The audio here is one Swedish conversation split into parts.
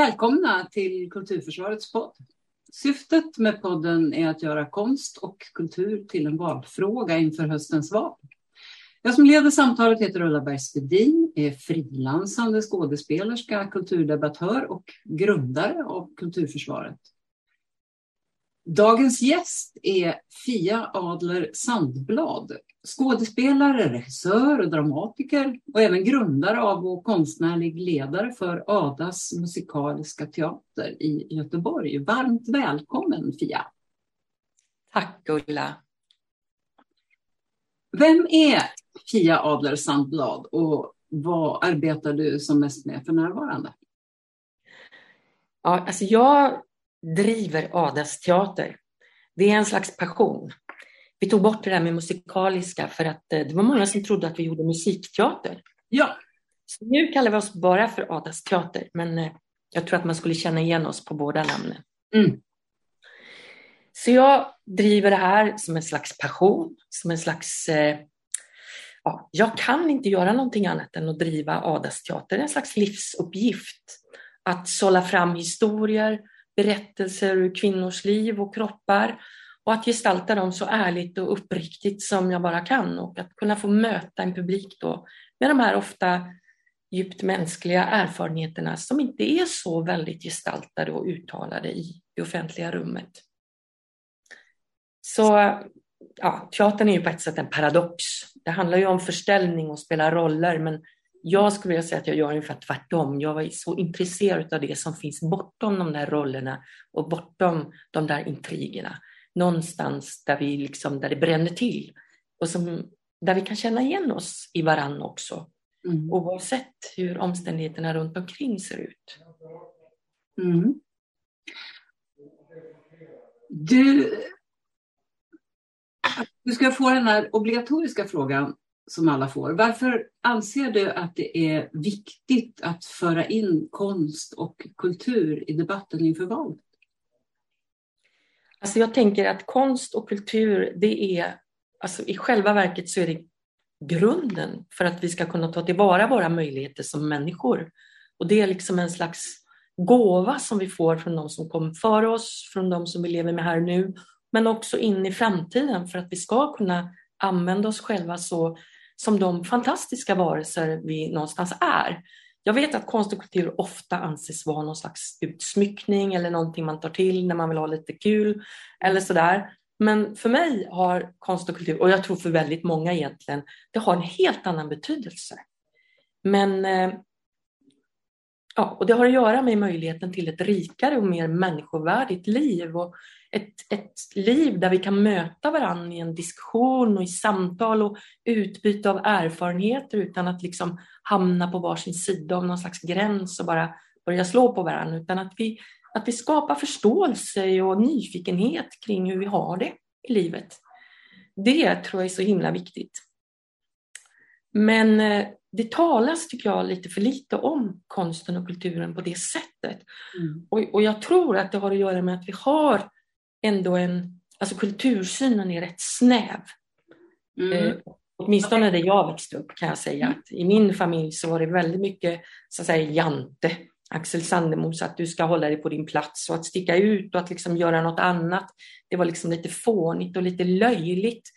Välkomna till Kulturförsvarets podd. Syftet med podden är att göra konst och kultur till en valfråga inför höstens val. Jag som leder samtalet heter Ulla Bergstedin, är frilansande skådespelerska, kulturdebattör och grundare av Kulturförsvaret. Dagens gäst är Fia Adler Sandblad, skådespelare, regissör och dramatiker och även grundare av och konstnärlig ledare för Adas musikaliska teater i Göteborg. Varmt välkommen Fia! Tack Ulla! Vem är Fia Adler Sandblad och vad arbetar du som mest med för närvarande? Ja, alltså jag driver Adas teater. Det är en slags passion. Vi tog bort det där med musikaliska för att eh, det var många som trodde att vi gjorde musikteater. Ja. Så nu kallar vi oss bara för Adas teater, men eh, jag tror att man skulle känna igen oss på båda namnen. Mm. Så jag driver det här som en slags passion, som en slags... Eh, ja, jag kan inte göra någonting annat än att driva Adas teater. En slags livsuppgift. Att sålla fram historier, berättelser ur kvinnors liv och kroppar och att gestalta dem så ärligt och uppriktigt som jag bara kan och att kunna få möta en publik då med de här ofta djupt mänskliga erfarenheterna som inte är så väldigt gestaltade och uttalade i det offentliga rummet. Så ja, teatern är ju på ett sätt en paradox. Det handlar ju om förställning och spela roller men jag skulle vilja säga att jag gör ungefär tvärtom. Jag var så intresserad av det som finns bortom de där rollerna och bortom de där intrigerna. Någonstans där, vi liksom, där det bränner till och som, där vi kan känna igen oss i varann också. Mm. Oavsett hur omständigheterna runt omkring ser ut. Mm. Du, du ska få den här obligatoriska frågan som alla får. Varför anser du att det är viktigt att föra in konst och kultur i debatten inför valet? Alltså jag tänker att konst och kultur, det är, alltså i själva verket så är det grunden för att vi ska kunna ta tillvara våra möjligheter som människor. Och det är liksom en slags gåva som vi får från de som kom före oss, från de som vi lever med här nu, men också in i framtiden för att vi ska kunna använda oss själva så som de fantastiska varelser vi någonstans är. Jag vet att konst och kultur ofta anses vara någon slags utsmyckning eller någonting man tar till när man vill ha lite kul eller sådär. Men för mig har konst och kultur, och jag tror för väldigt många egentligen, det har en helt annan betydelse. Men eh, ja, och det har att göra med möjligheten till ett rikare och mer människovärdigt liv och ett, ett liv där vi kan möta varandra i en diskussion och i samtal och utbyte av erfarenheter utan att liksom hamna på varsin sida av någon slags gräns och bara börja slå på varandra, utan att vi, att vi skapar förståelse och nyfikenhet kring hur vi har det i livet. Det tror jag är så himla viktigt. Men eh, det talas, tycker jag, lite för lite om konsten och kulturen på det sättet. Mm. Och, och jag tror att det har att göra med att vi har ändå en, alltså kultursynen är rätt snäv. Mm. Eh, åtminstone där jag växte upp kan jag säga att i min familj så var det väldigt mycket så att säga jante, Axel Sandemos, att du ska hålla dig på din plats och att sticka ut och att liksom göra något annat. Det var liksom lite fånigt och lite löjligt.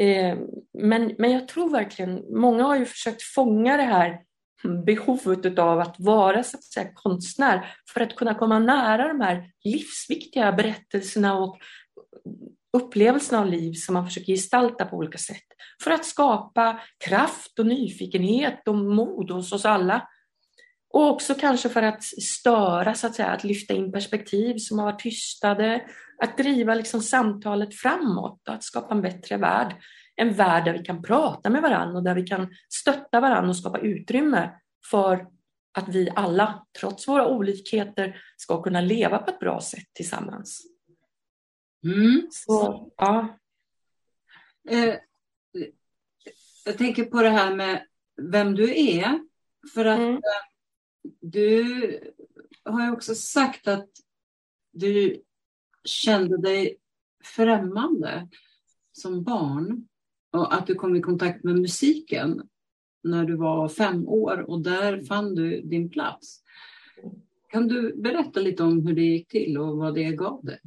Eh, men, men jag tror verkligen, många har ju försökt fånga det här behovet av att vara så att säga, konstnär för att kunna komma nära de här livsviktiga berättelserna och upplevelserna av liv som man försöker gestalta på olika sätt. För att skapa kraft och nyfikenhet och mod hos oss alla. Och också kanske för att störa, så att säga, att lyfta in perspektiv som har varit tystade, att driva liksom samtalet framåt och att skapa en bättre värld en värld där vi kan prata med varandra och där vi kan stötta varandra och skapa utrymme för att vi alla, trots våra olikheter, ska kunna leva på ett bra sätt tillsammans. Mm. Så, ja. Eh, jag tänker på det här med vem du är. För att mm. du har ju också sagt att du kände dig främmande som barn och att du kom i kontakt med musiken när du var fem år och där fann du din plats. Kan du berätta lite om hur det gick till och vad det gav dig?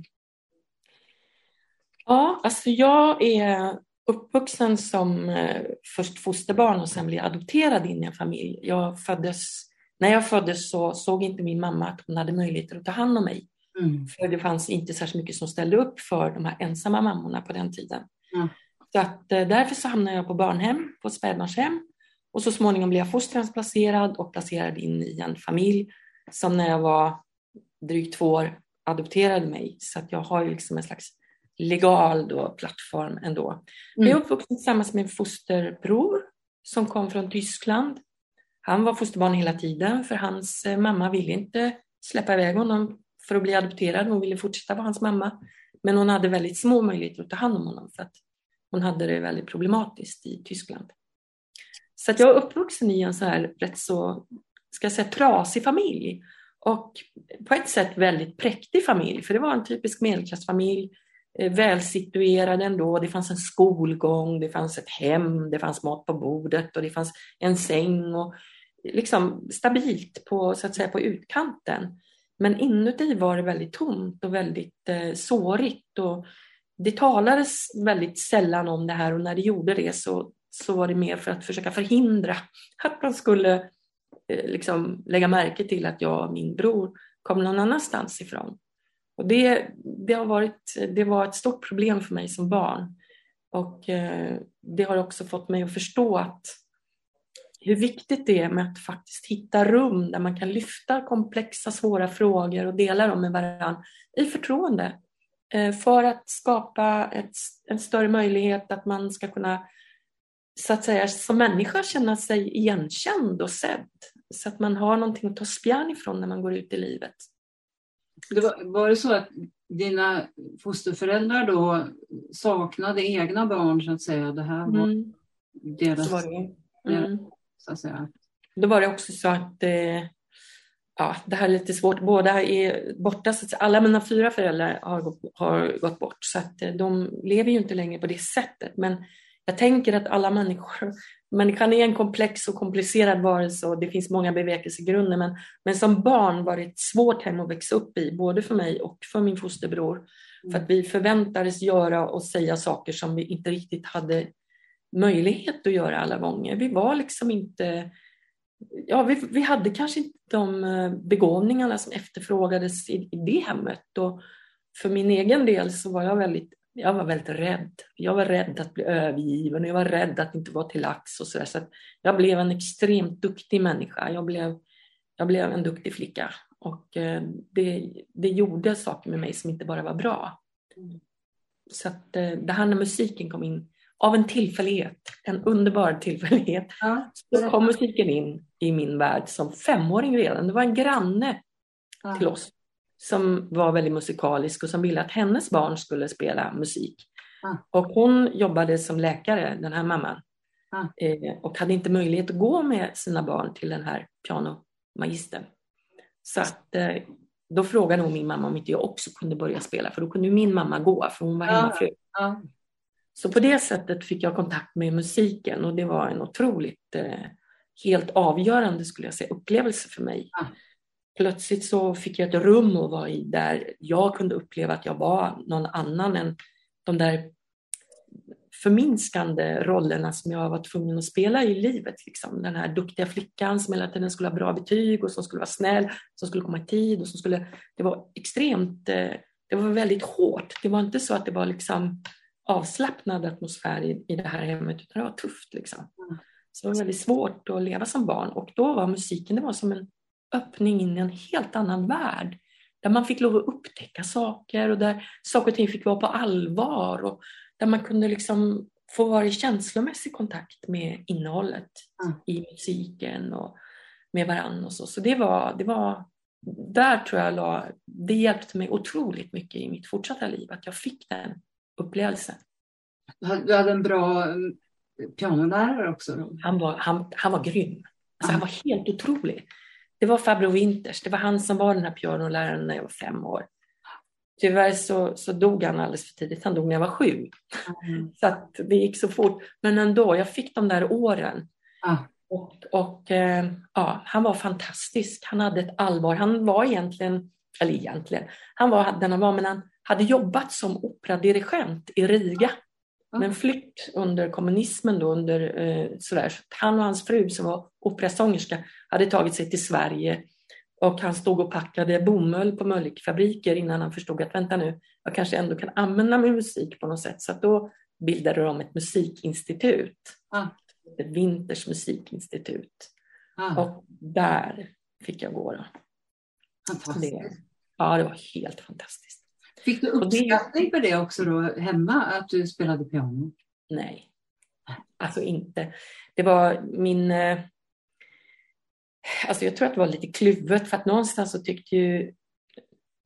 Ja, alltså jag är uppvuxen som eh, först fosterbarn och sen blev adopterad in i en familj. Jag föddes, när jag föddes så såg inte min mamma att hon hade möjligheter att ta hand om mig. Mm. För det fanns inte särskilt mycket som ställde upp för de här ensamma mammorna på den tiden. Mm. Så att, eh, därför så hamnade jag på barnhem, på spädbarnshem. Och så småningom blev jag fosterhemsplacerad och placerad in i en familj som när jag var drygt två år adopterade mig. Så att jag har liksom en slags legal då, plattform ändå. Mm. Jag är uppvuxen tillsammans med en fosterbror som kom från Tyskland. Han var fosterbarn hela tiden för hans eh, mamma ville inte släppa iväg honom för att bli adopterad. Hon ville fortsätta vara hans mamma. Men hon hade väldigt små möjligheter att ta hand om honom för att hon hade det väldigt problematiskt i Tyskland. Så att jag är uppvuxen i en så här rätt så, ska jag säga, trasig familj. Och på ett sätt väldigt präktig familj, för det var en typisk medelklassfamilj. Eh, välsituerad ändå. Det fanns en skolgång, det fanns ett hem, det fanns mat på bordet och det fanns en säng. Och liksom stabilt på, så att säga, på utkanten. Men inuti var det väldigt tomt och väldigt eh, sårigt. Och det talades väldigt sällan om det här och när det gjorde det så, så var det mer för att försöka förhindra att man skulle eh, liksom lägga märke till att jag och min bror kom någon annanstans ifrån. Och det, det, har varit, det var ett stort problem för mig som barn. Och eh, det har också fått mig att förstå att hur viktigt det är med att faktiskt hitta rum där man kan lyfta komplexa, svåra frågor och dela dem med varandra i förtroende. Eh, för att skapa ett, en större möjlighet att man ska kunna så att säga som människa känna sig igenkänd och sedd. Så att man har någonting att ta spjärn ifrån när man går ut i livet. Det var, var det så att dina fosterföräldrar då saknade egna barn så att säga? Det här var mm. deras... Så var det. Mm. så att säga. Då var det också så att eh, ja, det här är lite svårt. Båda är borta. Så alla mina fyra föräldrar har, har gått bort så att eh, de lever ju inte längre på det sättet. Men jag tänker att alla människor, människan är en komplex och komplicerad varelse och det finns många bevekelsegrunder. Men, men som barn var det ett svårt hem att växa upp i, både för mig och för min fosterbror. Mm. För att vi förväntades göra och säga saker som vi inte riktigt hade möjlighet att göra alla gånger. Vi var liksom inte ja, vi, vi hade kanske inte de eh, begåvningarna som efterfrågades i, i det hemmet. Och för min egen del så var jag väldigt, jag var väldigt rädd. Jag var rädd att bli övergiven och jag var rädd att inte vara till lax och sådär. Så, så jag blev en extremt duktig människa. Jag blev, jag blev en duktig flicka och eh, det, det gjorde saker med mig som inte bara var bra. Så att eh, det här när musiken kom in av en tillfällighet, en underbar tillfällighet, så kom musiken in i min värld som femåring redan. Det var en granne ja. till oss som var väldigt musikalisk och som ville att hennes barn skulle spela musik. Ja. Och hon jobbade som läkare, den här mamman, eh, och hade inte möjlighet att gå med sina barn till den här pianomagistern. Så att, eh, då frågade hon min mamma om inte jag också kunde börja spela, för då kunde min mamma gå, för hon var hemmafru. Ja. Så på det sättet fick jag kontakt med musiken och det var en otroligt eh, helt avgörande skulle jag säga, upplevelse för mig. Ja. Plötsligt så fick jag ett rum att vara i där jag kunde uppleva att jag var någon annan än de där förminskande rollerna som jag var tvungen att spela i livet. Liksom. Den här duktiga flickan som hela tiden skulle ha bra betyg och som skulle vara snäll, som skulle komma i tid och som skulle... Det var extremt... Eh, det var väldigt hårt. Det var inte så att det var liksom avslappnad atmosfär i, i det här hemmet utan det var tufft. Liksom. Så det var väldigt svårt att leva som barn och då var musiken det var som en öppning in i en helt annan värld där man fick lov att upptäcka saker och där saker och ting fick vara på allvar och där man kunde liksom få vara i känslomässig kontakt med innehållet mm. i musiken och med varandra och så. Så det var, det var där tror jag la, det hjälpte mig otroligt mycket i mitt fortsatta liv att jag fick den upplevelse. Du hade en bra pianolärare också? Han var, han, han var grym. Alltså, Han var helt otrolig. Det var Fabro Winters. Det var han som var den här pianoläraren när jag var fem år. Tyvärr så, så dog han alldeles för tidigt. Han dog när jag var sju. Mm. Så att det gick så fort. Men ändå, jag fick de där åren. Ah. Och, och eh, ja, han var fantastisk. Han hade ett allvar. Han var egentligen, eller egentligen, han var den han var, men han hade jobbat som operadirigent i Riga. Men flytt under kommunismen då, under eh, sådär. Så han och hans fru som var operasångerska hade tagit sig till Sverige och han stod och packade bomull på Mölkfabriker innan han förstod att vänta nu, jag kanske ändå kan använda min musik på något sätt. Så då bildade de ett musikinstitut. Ah. Ett Winters musikinstitut. Ah. Och där fick jag gå. Då. Fantastiskt. Det, ja, det var helt fantastiskt. Fick du uppskattning för det också då hemma, att du spelade piano? Nej, alltså inte. Det var min... Eh, alltså jag tror att det var lite kluvet för att någonstans så tyckte ju...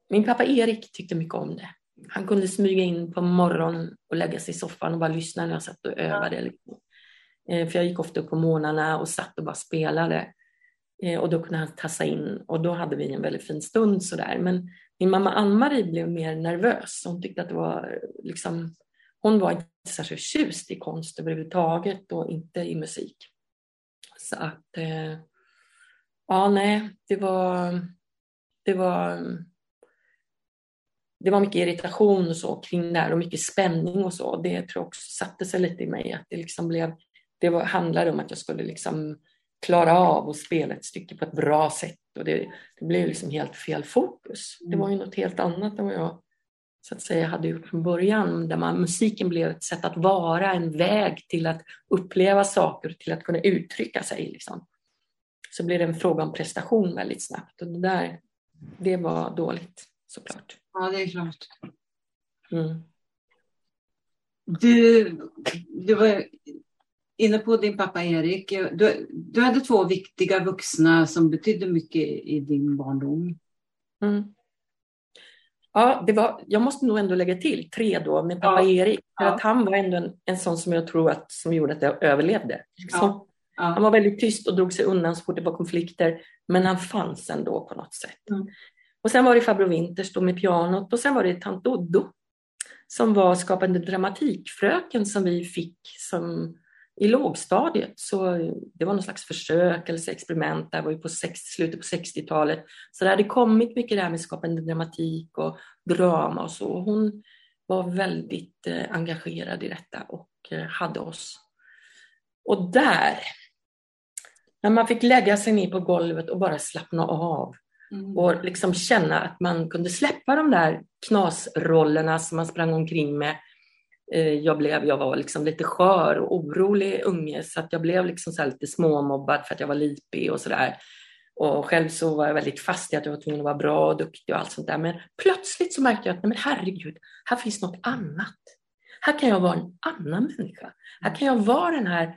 Min pappa Erik tyckte mycket om det. Han kunde smyga in på morgonen och lägga sig i soffan och bara lyssna när jag satt och övade. Liksom. Eh, för jag gick ofta upp på morgnarna och satt och bara spelade. Eh, och då kunde han tassa in och då hade vi en väldigt fin stund sådär. Men min mamma Ann-Marie blev mer nervös. Hon tyckte att det var liksom, hon var inte särskilt tjust i konst överhuvudtaget och inte i musik. Så att, eh, ja nej, det var, det var, det var mycket irritation och så kring det här och mycket spänning och så. Det tror jag också satte sig lite i mig, att det liksom blev, det var, handlade om att jag skulle liksom klara av att spela ett stycke på ett bra sätt. Och det, det blev liksom helt fel fokus. Det var ju något helt annat än vad jag så att säga hade gjort från början. Där man, musiken blev ett sätt att vara, en väg till att uppleva saker, till att kunna uttrycka sig. Liksom. Så blev det en fråga om prestation väldigt snabbt. Och det där, det var dåligt såklart. Ja, det är klart. Mm. Du, du var inne på din pappa Erik. Du, du hade två viktiga vuxna som betydde mycket i din barndom. Mm. Ja, det var, jag måste nog ändå lägga till tre då med pappa ja. Erik. För ja. att han var ändå en, en sån som jag tror att som gjorde att jag överlevde. Liksom. Ja. Han var väldigt tyst och drog sig undan så fort det var konflikter. Men han fanns ändå på något sätt. Mm. Och sen var det farbror Winters då med pianot och sen var det tant Doddo som var skapande dramatikfröken som vi fick som i lågstadiet så det var någon slags försök eller experiment, det var ju på 60, slutet på 60-talet. Så det hade kommit mycket det här med skapande dramatik och drama och så. Hon var väldigt eh, engagerad i detta och eh, hade oss. Och där, när man fick lägga sig ner på golvet och bara slappna av mm. och liksom känna att man kunde släppa de där knasrollerna som man sprang omkring med Eh, jag, blev, jag var liksom lite skör och orolig unge så att jag blev liksom så lite småmobbad för att jag var lipig och sådär. Och själv så var jag väldigt fast i att jag var tvungen att vara bra och duktig och allt sånt där. Men plötsligt så märkte jag att nej men herregud, här finns något annat. Här kan jag vara en annan människa. Här kan jag vara den här,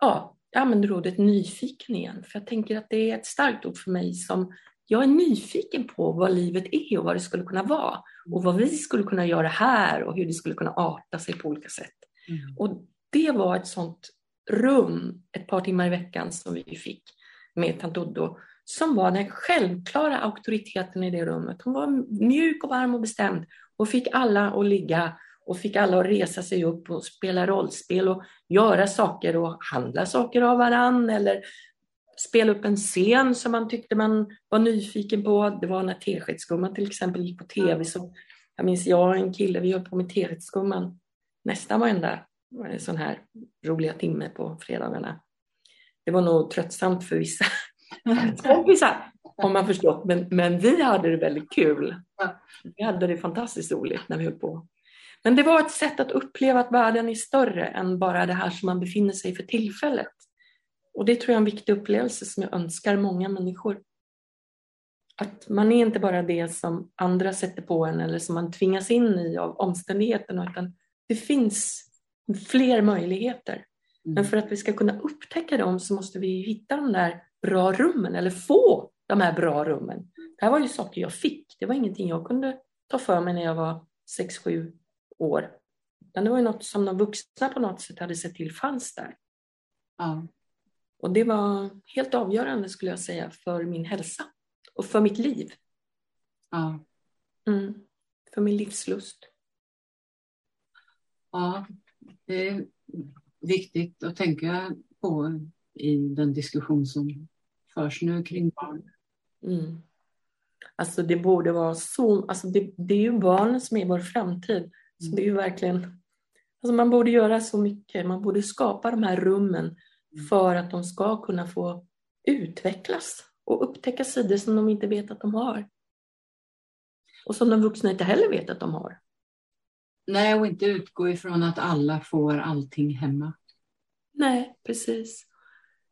ja, jag använder ordet nyfiken igen. För jag tänker att det är ett starkt ord för mig som jag är nyfiken på vad livet är och vad det skulle kunna vara och vad vi skulle kunna göra här och hur det skulle kunna arta sig på olika sätt. Mm. Och det var ett sånt rum ett par timmar i veckan som vi fick med tant Doddo som var den självklara auktoriteten i det rummet. Hon var mjuk och varm och bestämd och fick alla att ligga och fick alla att resa sig upp och spela rollspel och göra saker och handla saker av varann eller spela upp en scen som man tyckte man var nyfiken på. Det var när Teskedsgumman till exempel gick på tv. Så jag minns jag och en kille, vi höll på med Teskedsgumman nästan varenda sån här roliga timme på fredagarna. Det var nog tröttsamt för vissa kompisar, om man förstått. Men, men vi hade det väldigt kul. Vi hade det fantastiskt roligt när vi höll på. Men det var ett sätt att uppleva att världen är större än bara det här som man befinner sig för tillfället. Och det tror jag är en viktig upplevelse som jag önskar många människor. Att man är inte bara det som andra sätter på en eller som man tvingas in i av omständigheterna utan det finns fler möjligheter. Mm. Men för att vi ska kunna upptäcka dem så måste vi hitta de där bra rummen eller få de här bra rummen. Det här var ju saker jag fick. Det var ingenting jag kunde ta för mig när jag var 6-7 år. det var ju något som de vuxna på något sätt hade sett till fanns där. Ja. Och det var helt avgörande skulle jag säga för min hälsa och för mitt liv. Ja. Mm. För min livslust. Ja, det är viktigt att tänka på i den diskussion som förs nu kring barn. Mm. Alltså det borde vara så, alltså det, det är ju barnen som är vår framtid. Så det är verkligen, alltså man borde göra så mycket, man borde skapa de här rummen mm. För att de ska kunna få utvecklas och upptäcka sidor som de inte vet att de har. Och som de vuxna inte heller vet att de har. Nej, och inte utgå ifrån att alla får allting hemma. Nej, precis.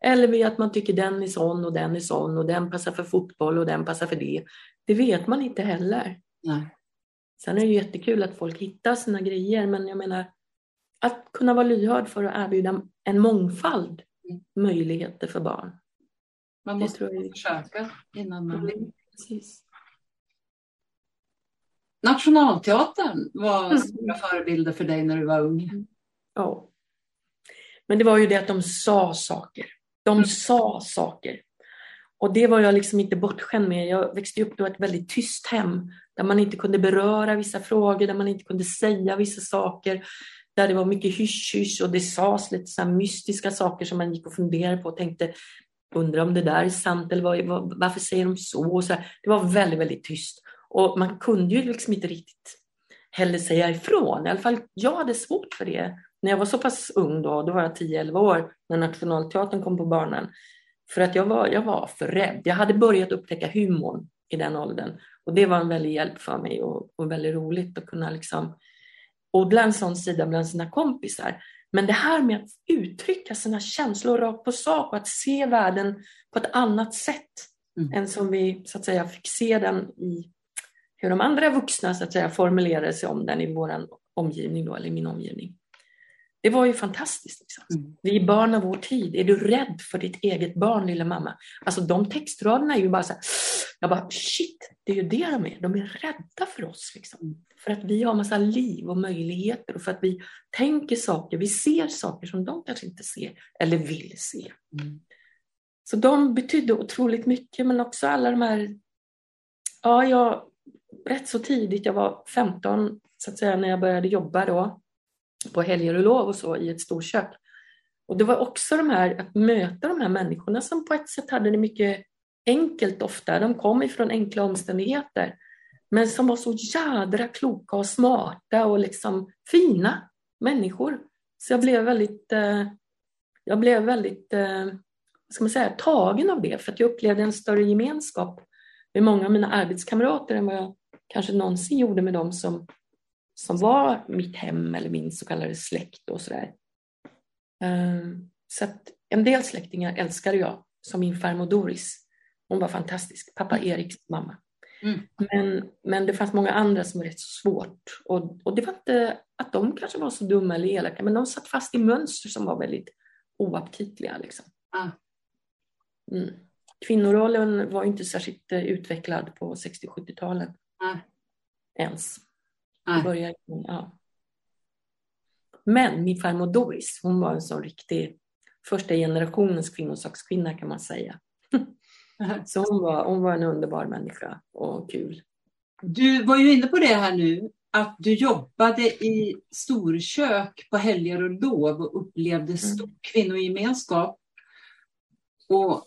Eller vid att man tycker den är sån och den är sån och den passar för fotboll och den passar för det. Det vet man inte heller. Nej. Sen är det jättekul att folk hittar sina grejer, men jag menar att kunna vara lyhörd för att erbjuda en mångfald. Möjligheter för barn. Man måste jag... försöka innan man. Mm, precis. Nationalteatern var mm. stora förebilder för dig när du var ung. Mm. Ja. Men det var ju det att de sa saker. De mm. sa saker. Och det var jag liksom inte bortskämd med. Jag växte upp i ett väldigt tyst hem där man inte kunde beröra vissa frågor, där man inte kunde säga vissa saker, där det var mycket hysch-hysch och det sades lite så mystiska saker som man gick och funderade på och tänkte undrar om det där är sant eller vad, varför säger de så? så det var väldigt, väldigt tyst. Och man kunde ju liksom inte riktigt heller säga ifrån. I alla fall jag hade svårt för det. När jag var så pass ung då, då var jag 10-11 år, när Nationalteatern kom på banan. För att jag var, jag var för rädd. Jag hade börjat upptäcka humorn i den åldern. Och det var en väldig hjälp för mig och, och väldigt roligt att kunna liksom odla en sån sida bland sina kompisar. Men det här med att uttrycka sina känslor rakt på sak och att se världen på ett annat sätt mm. än som vi så att säga fick se den i hur de andra vuxna så att säga formulerade sig om den i vår omgivning då, eller i min omgivning. Det var ju fantastiskt. Liksom. Mm. Vi är barn av vår tid. Är du rädd för ditt eget barn, lilla mamma? Alltså de textraderna är ju bara så här, jag bara shit, det är ju det de är. De är rädda för oss. Liksom. Mm. För att vi har massa liv och möjligheter och för att vi tänker saker, vi ser saker som de kanske inte ser eller vill se. Mm. Så de betydde otroligt mycket men också alla de här, ja, jag, rätt så tidigt, jag var 15 så att säga när jag började jobba då på helger och lov och så i ett storkök. Och det var också de här, att möta de här människorna som på ett sätt hade det mycket enkelt ofta. De kom ifrån enkla omständigheter. Men som var så jädra kloka och smarta och liksom fina människor. Så jag blev väldigt, eh, jag blev väldigt eh, vad ska man säga, tagen av det för att jag upplevde en större gemenskap med många av mina arbetskamrater än vad jag kanske någonsin gjorde med dem som, som var mitt hem eller min så kallade släkt och sådär. Um, så att en del släktingar älskade jag, som min farmor Doris. Hon var fantastisk, pappa mm. Eriks mamma. Mm. Men, men det fanns många andra som var rätt svårt. Och, och det var inte att de kanske var så dumma eller elaka, men de satt fast i mönster som var väldigt oaptitliga. Liksom. Ah. Mm. Kvinnorollen var inte särskilt eh, utvecklad på 60-70-talet. Ah. Ens. Ah. Började, ja. Men min farmor Doris, hon var en sån riktig första generationens kvinnosakskvinna kan man säga. Så hon var, hon var en underbar människa och kul. Du var ju inne på det här nu, att du jobbade i storkök på helger och lov och upplevde stor mm. kvinnogemenskap. Och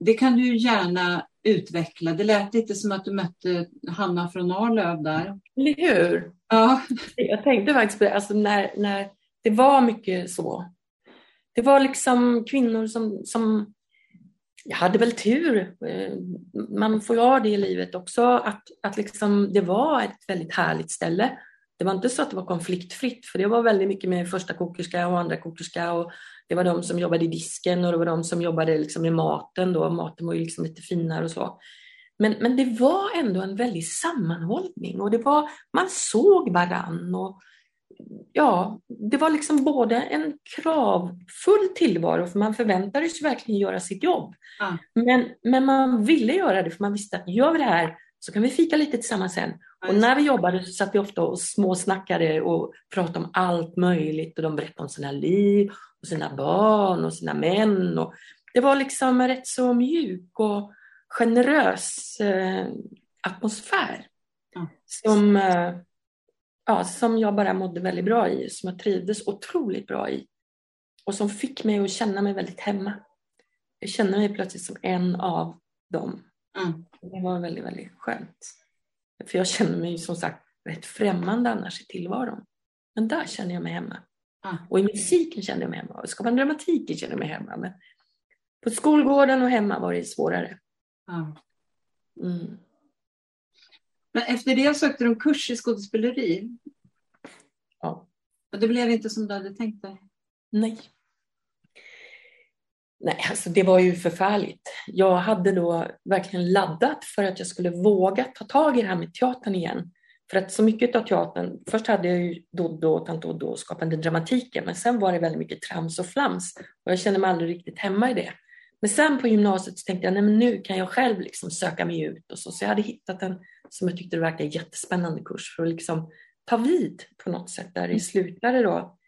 det kan du gärna utveckla. Det lät lite som att du mötte Hanna från Arlöv där. Eller hur? Ja. Jag tänkte faktiskt på det, alltså när, när det var mycket så. Det var liksom kvinnor som, som jag hade väl tur. Eh, man får ju ha det i livet också, att, att liksom, det var ett väldigt härligt ställe. Det var inte så att det var konfliktfritt, för det var väldigt mycket med första kokerska och andra kokerska och det var de som jobbade i disken och det var de som jobbade liksom med maten då. Maten var ju liksom lite finare och så. Men, men det var ändå en väldig sammanhållning och det var, man såg varann och ja, det var liksom både en kravfull tillvaro, för man förväntades verkligen göra sitt jobb. Mm. Men, men man ville göra det, för man visste att gör vi det här så kan vi fika lite tillsammans sen. Och när vi jobbade så satt vi ofta och småsnackade och pratade om allt möjligt och de berättade om sina liv och sina barn och sina män. Och det var liksom rätt så mjuk och generös eh, atmosfär mm. som eh, ja, som jag bara mådde väldigt bra i, som jag trivdes otroligt bra i. och som fick mig att känna mig väldigt hemma. Jag kände mig plötsligt som en av dem. Mm. Det var väldigt, väldigt skönt. För jag känner mig som sagt rätt främmande annars i tillvaron. Men där känner jag mig hemma. Mm. Och i musiken kände jag mig hemma. Och skapande dramatiken kände jag mig hemma. Men på skolgården och hemma var det svårare. Mm. Men efter det sökte du kurs i skådespeleri. Ja. Och det blev inte som du hade tänkt dig? Nej. Nej, alltså det var ju förfärligt. Jag hade då verkligen laddat för att jag skulle våga ta tag i det här med teatern igen. För att så mycket av teatern, först hade jag ju Doddo, Tant Doddo och Skapande dramatiken, men sen var det väldigt mycket trams och flams och jag kände mig aldrig riktigt hemma i det. Men sen på gymnasiet så tänkte jag, nej men nu kan jag själv liksom söka mig ut och så. Så jag hade hittat en, som jag tyckte verkade jättespännande kurs för att liksom ta vid på något sätt där det slutade då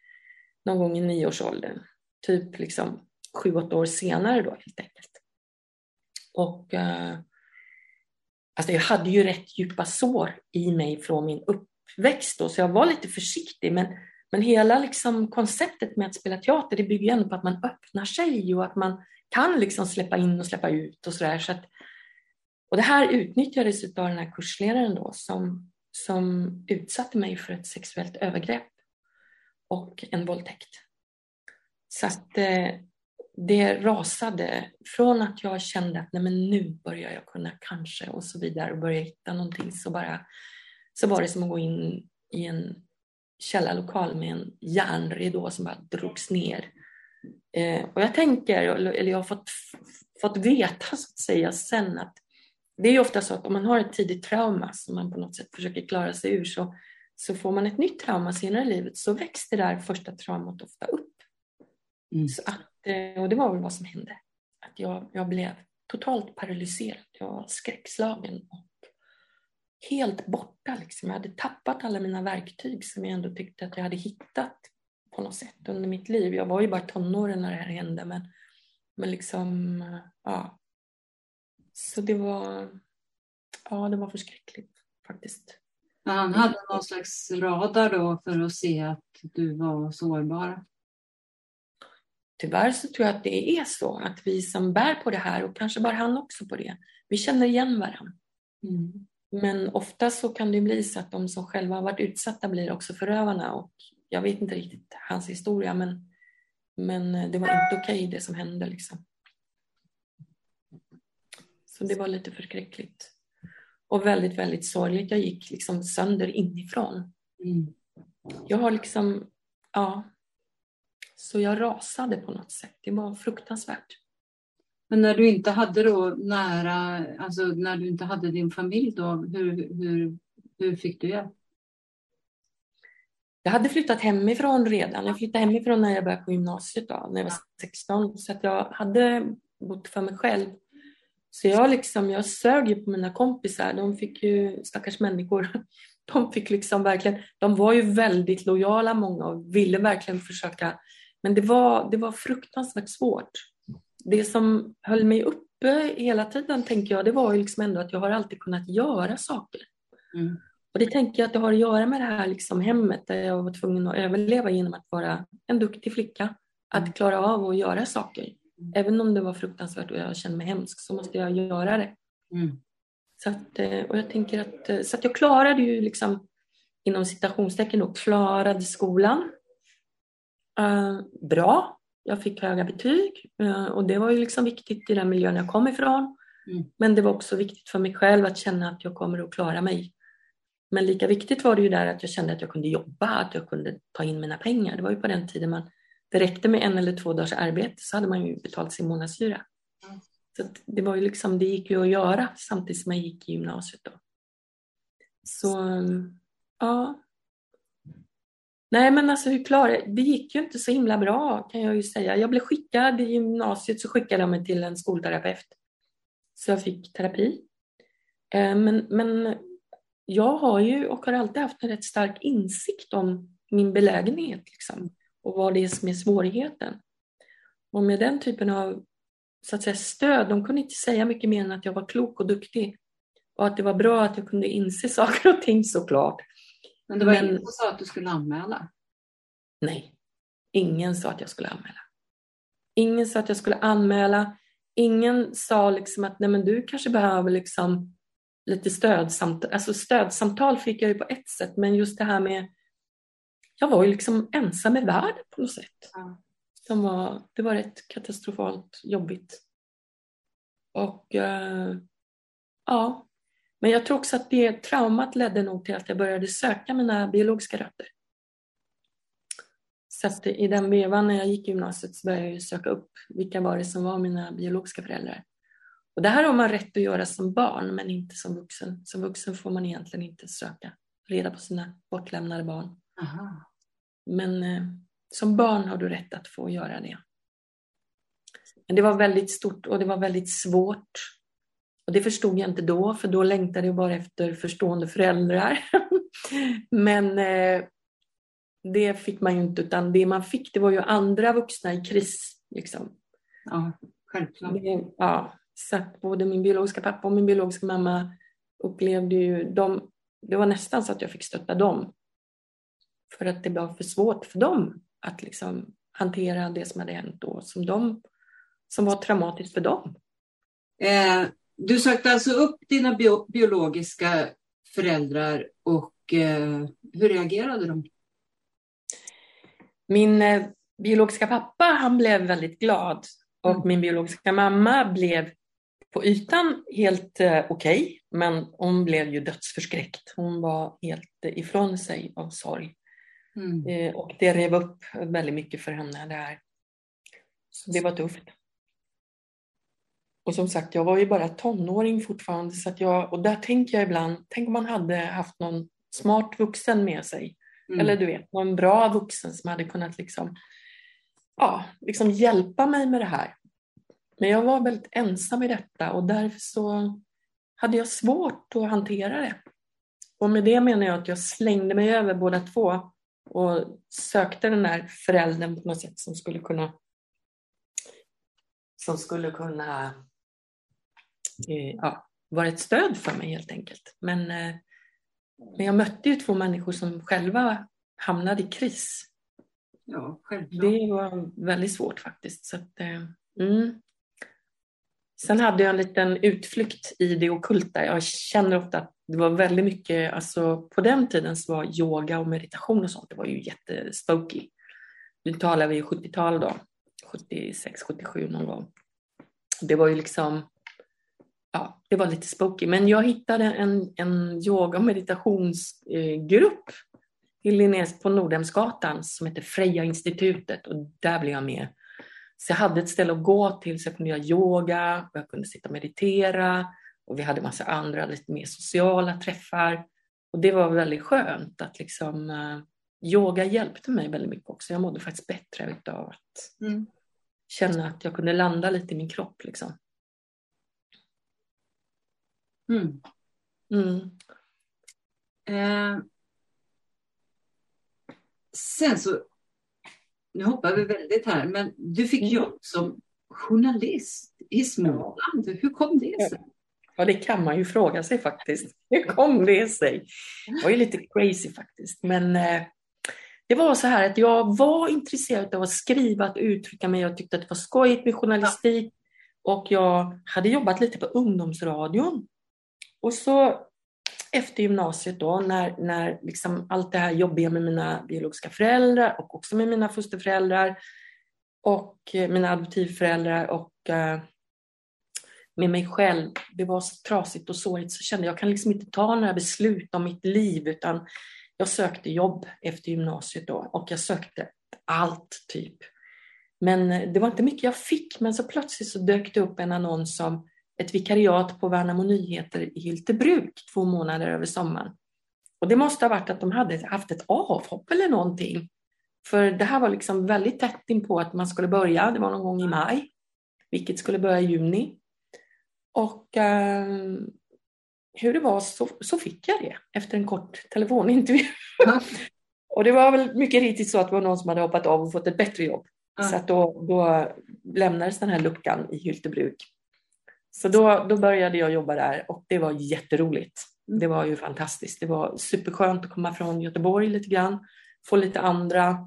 någon gång i nioårsåldern. Typ liksom sju, åtta år senare då helt enkelt. Och eh, alltså jag hade ju rätt djupa sår i mig från min uppväxt då, så jag var lite försiktig. Men, men hela liksom konceptet med att spela teater, det bygger ju ändå på att man öppnar sig och att man kan liksom släppa in och släppa ut och sådär. Så och det här utnyttjades av den här kursledaren då som, som utsatte mig för ett sexuellt övergrepp och en våldtäkt. Så att eh, det rasade från att jag kände att nej men nu börjar jag kunna kanske och så vidare och börja hitta någonting så bara så var det som att gå in i en källarlokal med en järnridå som bara drogs ner Eh, och jag tänker, eller jag har fått, fått veta så att säga sen att det är ofta så att om man har ett tidigt trauma som man på något sätt försöker klara sig ur så, så får man ett nytt trauma senare i livet så väcks det där första traumat ofta upp. Mm. Så att, Eh, och det var väl vad som hände. Att jag, jag blev totalt paralyserad. Jag var skräckslagen och helt borta. Liksom. Jag hade tappat alla mina verktyg som jag ändå tyckte att jag hade hittat på något sätt under mitt liv. Jag var ju bara tonåren när det här hände men, men liksom, ja. Så det var, ja det var förskräckligt faktiskt. Men han hade någon slags radar då för att se att du var sårbar? Tyvärr så tror jag att det är så att vi som bär på det här och kanske bara han också på det, vi känner igen varandra. Mm. Men ofta så kan det bli så att de som själva har varit utsatta blir också förövarna och jag vet inte riktigt hans historia men, men det var inte okej okay, det som hände. Liksom. Så det var lite förskräckligt. Och väldigt, väldigt sorgligt. Jag gick liksom sönder inifrån. Mm. Jag har liksom, ja. Så jag rasade på något sätt. Det var fruktansvärt. Men när du inte hade då nära, alltså när du inte hade din familj då, hur, hur, hur fick du hjälp? Jag hade flyttat hemifrån redan. Jag flyttade hemifrån när jag började på gymnasiet då, när jag var 16. Så att jag hade bott för mig själv. Så jag, liksom, jag sög ju på mina kompisar. De fick ju, stackars människor, de fick liksom verkligen, de var ju väldigt lojala många och ville verkligen försöka. Men det var, det var fruktansvärt svårt. Det som höll mig uppe hela tiden tänker jag, det var ju liksom ändå att jag har alltid kunnat göra saker. Mm. Och det tänker jag att det har att göra med det här liksom hemmet där jag var tvungen att överleva genom att vara en duktig flicka. Att mm. klara av att göra saker. Mm. Även om det var fruktansvärt och jag kände mig hemsk så måste jag göra det. Mm. Så, att, eh, och jag tänker att, eh, så att jag klarade ju liksom inom citationstecken då, klarade skolan uh, bra. Jag fick höga betyg uh, och det var ju liksom viktigt i den miljön jag kom ifrån. Mm. Men det var också viktigt för mig själv att känna att jag kommer att klara mig men lika viktigt var det ju där att jag kände att jag kunde jobba, att jag kunde ta in mina pengar. Det var ju på den tiden man, det räckte med en eller två dagars arbete så hade man ju betalt sin månadshyra. Mm. Så det var ju liksom, det gick ju att göra samtidigt som jag gick i gymnasiet då. Så, ja. Nej men alltså hur klarade det gick ju inte så himla bra kan jag ju säga. Jag blev skickad i gymnasiet så skickade de mig till en skolterapeut. Så jag fick terapi. Eh, men, men jag har ju och har alltid haft en rätt stark insikt om min belägenhet liksom, och vad det är som är svårigheten. Och med den typen av så att säga, stöd, de kunde inte säga mycket mer än att jag var klok och duktig och att det var bra att jag kunde inse saker och ting såklart. Men det var Men, ingen som sa att du skulle anmäla? Nej, ingen sa att jag skulle anmäla. Ingen sa att jag skulle anmäla. Ingen sa liksom att nej men du kanske behöver liksom lite stödsamtal. Alltså stödsamtal fick jag ju på ett sätt, men just det här med jag var ju liksom ensam i världen på något sätt. Ja. Som var, det var rätt katastrofalt jobbigt. Och uh, ja, men jag tror också att det traumat ledde nog till att jag började söka mina biologiska rötter. Så att i den vevan när jag gick i gymnasiet så började jag söka upp vilka var det som var mina biologiska föräldrar. Och det här har man rätt att göra som barn men inte som vuxen. Som vuxen får man egentligen inte söka reda på sina bortlämnade barn. Aha. Men eh, som barn har du rätt att få göra det. Men det var väldigt stort och det var väldigt svårt. Och det förstod jag inte då, för då längtade jag bara efter förstående föräldrar. Men eh, det fick man ju inte, utan det man fick det var ju andra vuxna i kris. Liksom. Ja, självklart. Det, ja, så att både min biologiska pappa och min biologiska mamma upplevde ju, de, det var nästan så att jag fick stötta dem. För att det var för svårt för dem att liksom hantera det som hade hänt då, som, de, som var traumatiskt för dem. Eh, du sökte alltså upp dina bio, biologiska föräldrar och eh, hur reagerade de? Min eh, biologiska pappa han blev väldigt glad och mm. min biologiska mamma blev på ytan helt eh, okej, okay, men hon blev ju dödsförskräckt. Hon var helt ifrån sig av sorg. Mm. Eh, och det rev upp väldigt mycket för henne. Det här. Så det var tufft. Och som sagt, jag var ju bara tonåring fortfarande. Så att jag, och där tänker jag ibland, tänk om man hade haft någon smart vuxen med sig. Mm. Eller du vet, någon bra vuxen som hade kunnat liksom, ja, liksom hjälpa mig med det här. Men jag var väldigt ensam i detta och därför så hade jag svårt att hantera det. Och med det menar jag att jag slängde mig över båda två och sökte den där föräldern på något sätt som skulle kunna som skulle kunna ja, vara ett stöd för mig helt enkelt. Men, eh, men jag mötte ju två människor som själva hamnade i kris. Ja, självklart. Det var väldigt svårt faktiskt. Så att, eh, mm. Sen hade jag en liten utflykt i det okulta. Jag känner ofta att det var väldigt mycket, alltså på den tiden så var yoga och meditation och sånt, det var ju jättespooky. Nu talar vi 70-tal då, 76, 77 någon gång. Det var ju liksom, ja, det var lite spooky. Men jag hittade en, en yoga och meditationsgrupp i Linnés på Nordhemsgatan som heter Freja institutet och där blev jag med. Så jag hade ett ställe att gå till så jag kunde göra yoga och jag kunde sitta och meditera och vi hade massa andra lite mer sociala träffar. Och det var väldigt skönt att liksom uh, yoga hjälpte mig väldigt mycket också. Jag mådde faktiskt bättre av att mm. känna att jag kunde landa lite i min kropp liksom. Mm. Mm. Eh, sen så, nu hoppar vi väldigt här, men du fick mm. jobb som journalist i Småland. Hur kom det sig? Ja, det kan man ju fråga sig faktiskt. Hur kom det sig? Det var ju lite crazy faktiskt. Men eh, det var så här att jag var intresserad av att skriva, att uttrycka mig. Jag tyckte att det var skojigt med journalistik. Och jag hade jobbat lite på ungdomsradion. Och så efter gymnasiet då, när, när liksom allt det här jobbiga med mina biologiska föräldrar och också med mina fosterföräldrar och eh, mina adoptivföräldrar och eh, med mig själv, det var så trasigt och sårigt, så kände jag, jag kan liksom inte ta några beslut om mitt liv, utan jag sökte jobb efter gymnasiet då och jag sökte allt typ. Men eh, det var inte mycket jag fick, men så plötsligt så dök det upp en annons om ett vikariat på Värnamo Nyheter i Hyltebruk två månader över sommaren. Och det måste ha varit att de hade haft ett avhopp eller någonting. För det här var liksom väldigt tätt in på att man skulle börja, det var någon gång i maj, vilket skulle börja i juni. Och eh, hur det var så, så, fick jag det efter en kort telefonintervju. Mm. och det var väl mycket riktigt så att det var någon som hade hoppat av och fått ett bättre jobb. Mm. Så att då, då lämnades den här luckan i Hyltebruk. Så då, då började jag jobba där och det var jätteroligt. Mm. Det var ju fantastiskt. Det var superskönt att komma från Göteborg lite grann, få lite andra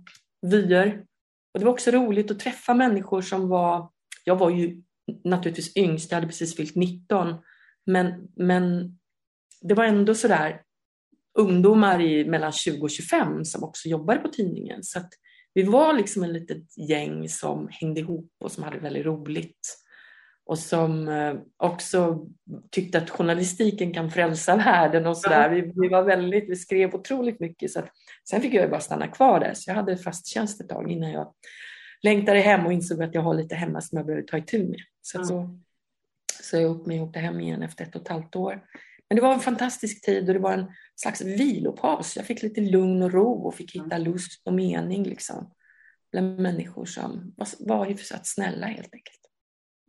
vyer Och det var också roligt att träffa människor som var, jag var ju naturligtvis yngst, jag hade precis fyllt 19, men, men det var ändå sådär ungdomar i mellan 20 och 25 som också jobbade på tidningen. Så vi var liksom en litet gäng som hängde ihop och som hade väldigt roligt. Och som eh, också tyckte att journalistiken kan frälsa världen och sådär. Vi, vi, var väldigt, vi skrev otroligt mycket. Så att, sen fick jag bara stanna kvar där, så jag hade fast tjänst ett tag innan jag längtade hem och insåg att jag har lite hemma som jag behöver ta itu med. Så mm. så sa jag upp mig och åkte hem igen efter ett och ett halvt år. Men det var en fantastisk tid och det var en slags vilopaus. Jag fick lite lugn och ro och fick hitta lust och mening liksom, bland människor som var, var hyfsat snälla helt enkelt.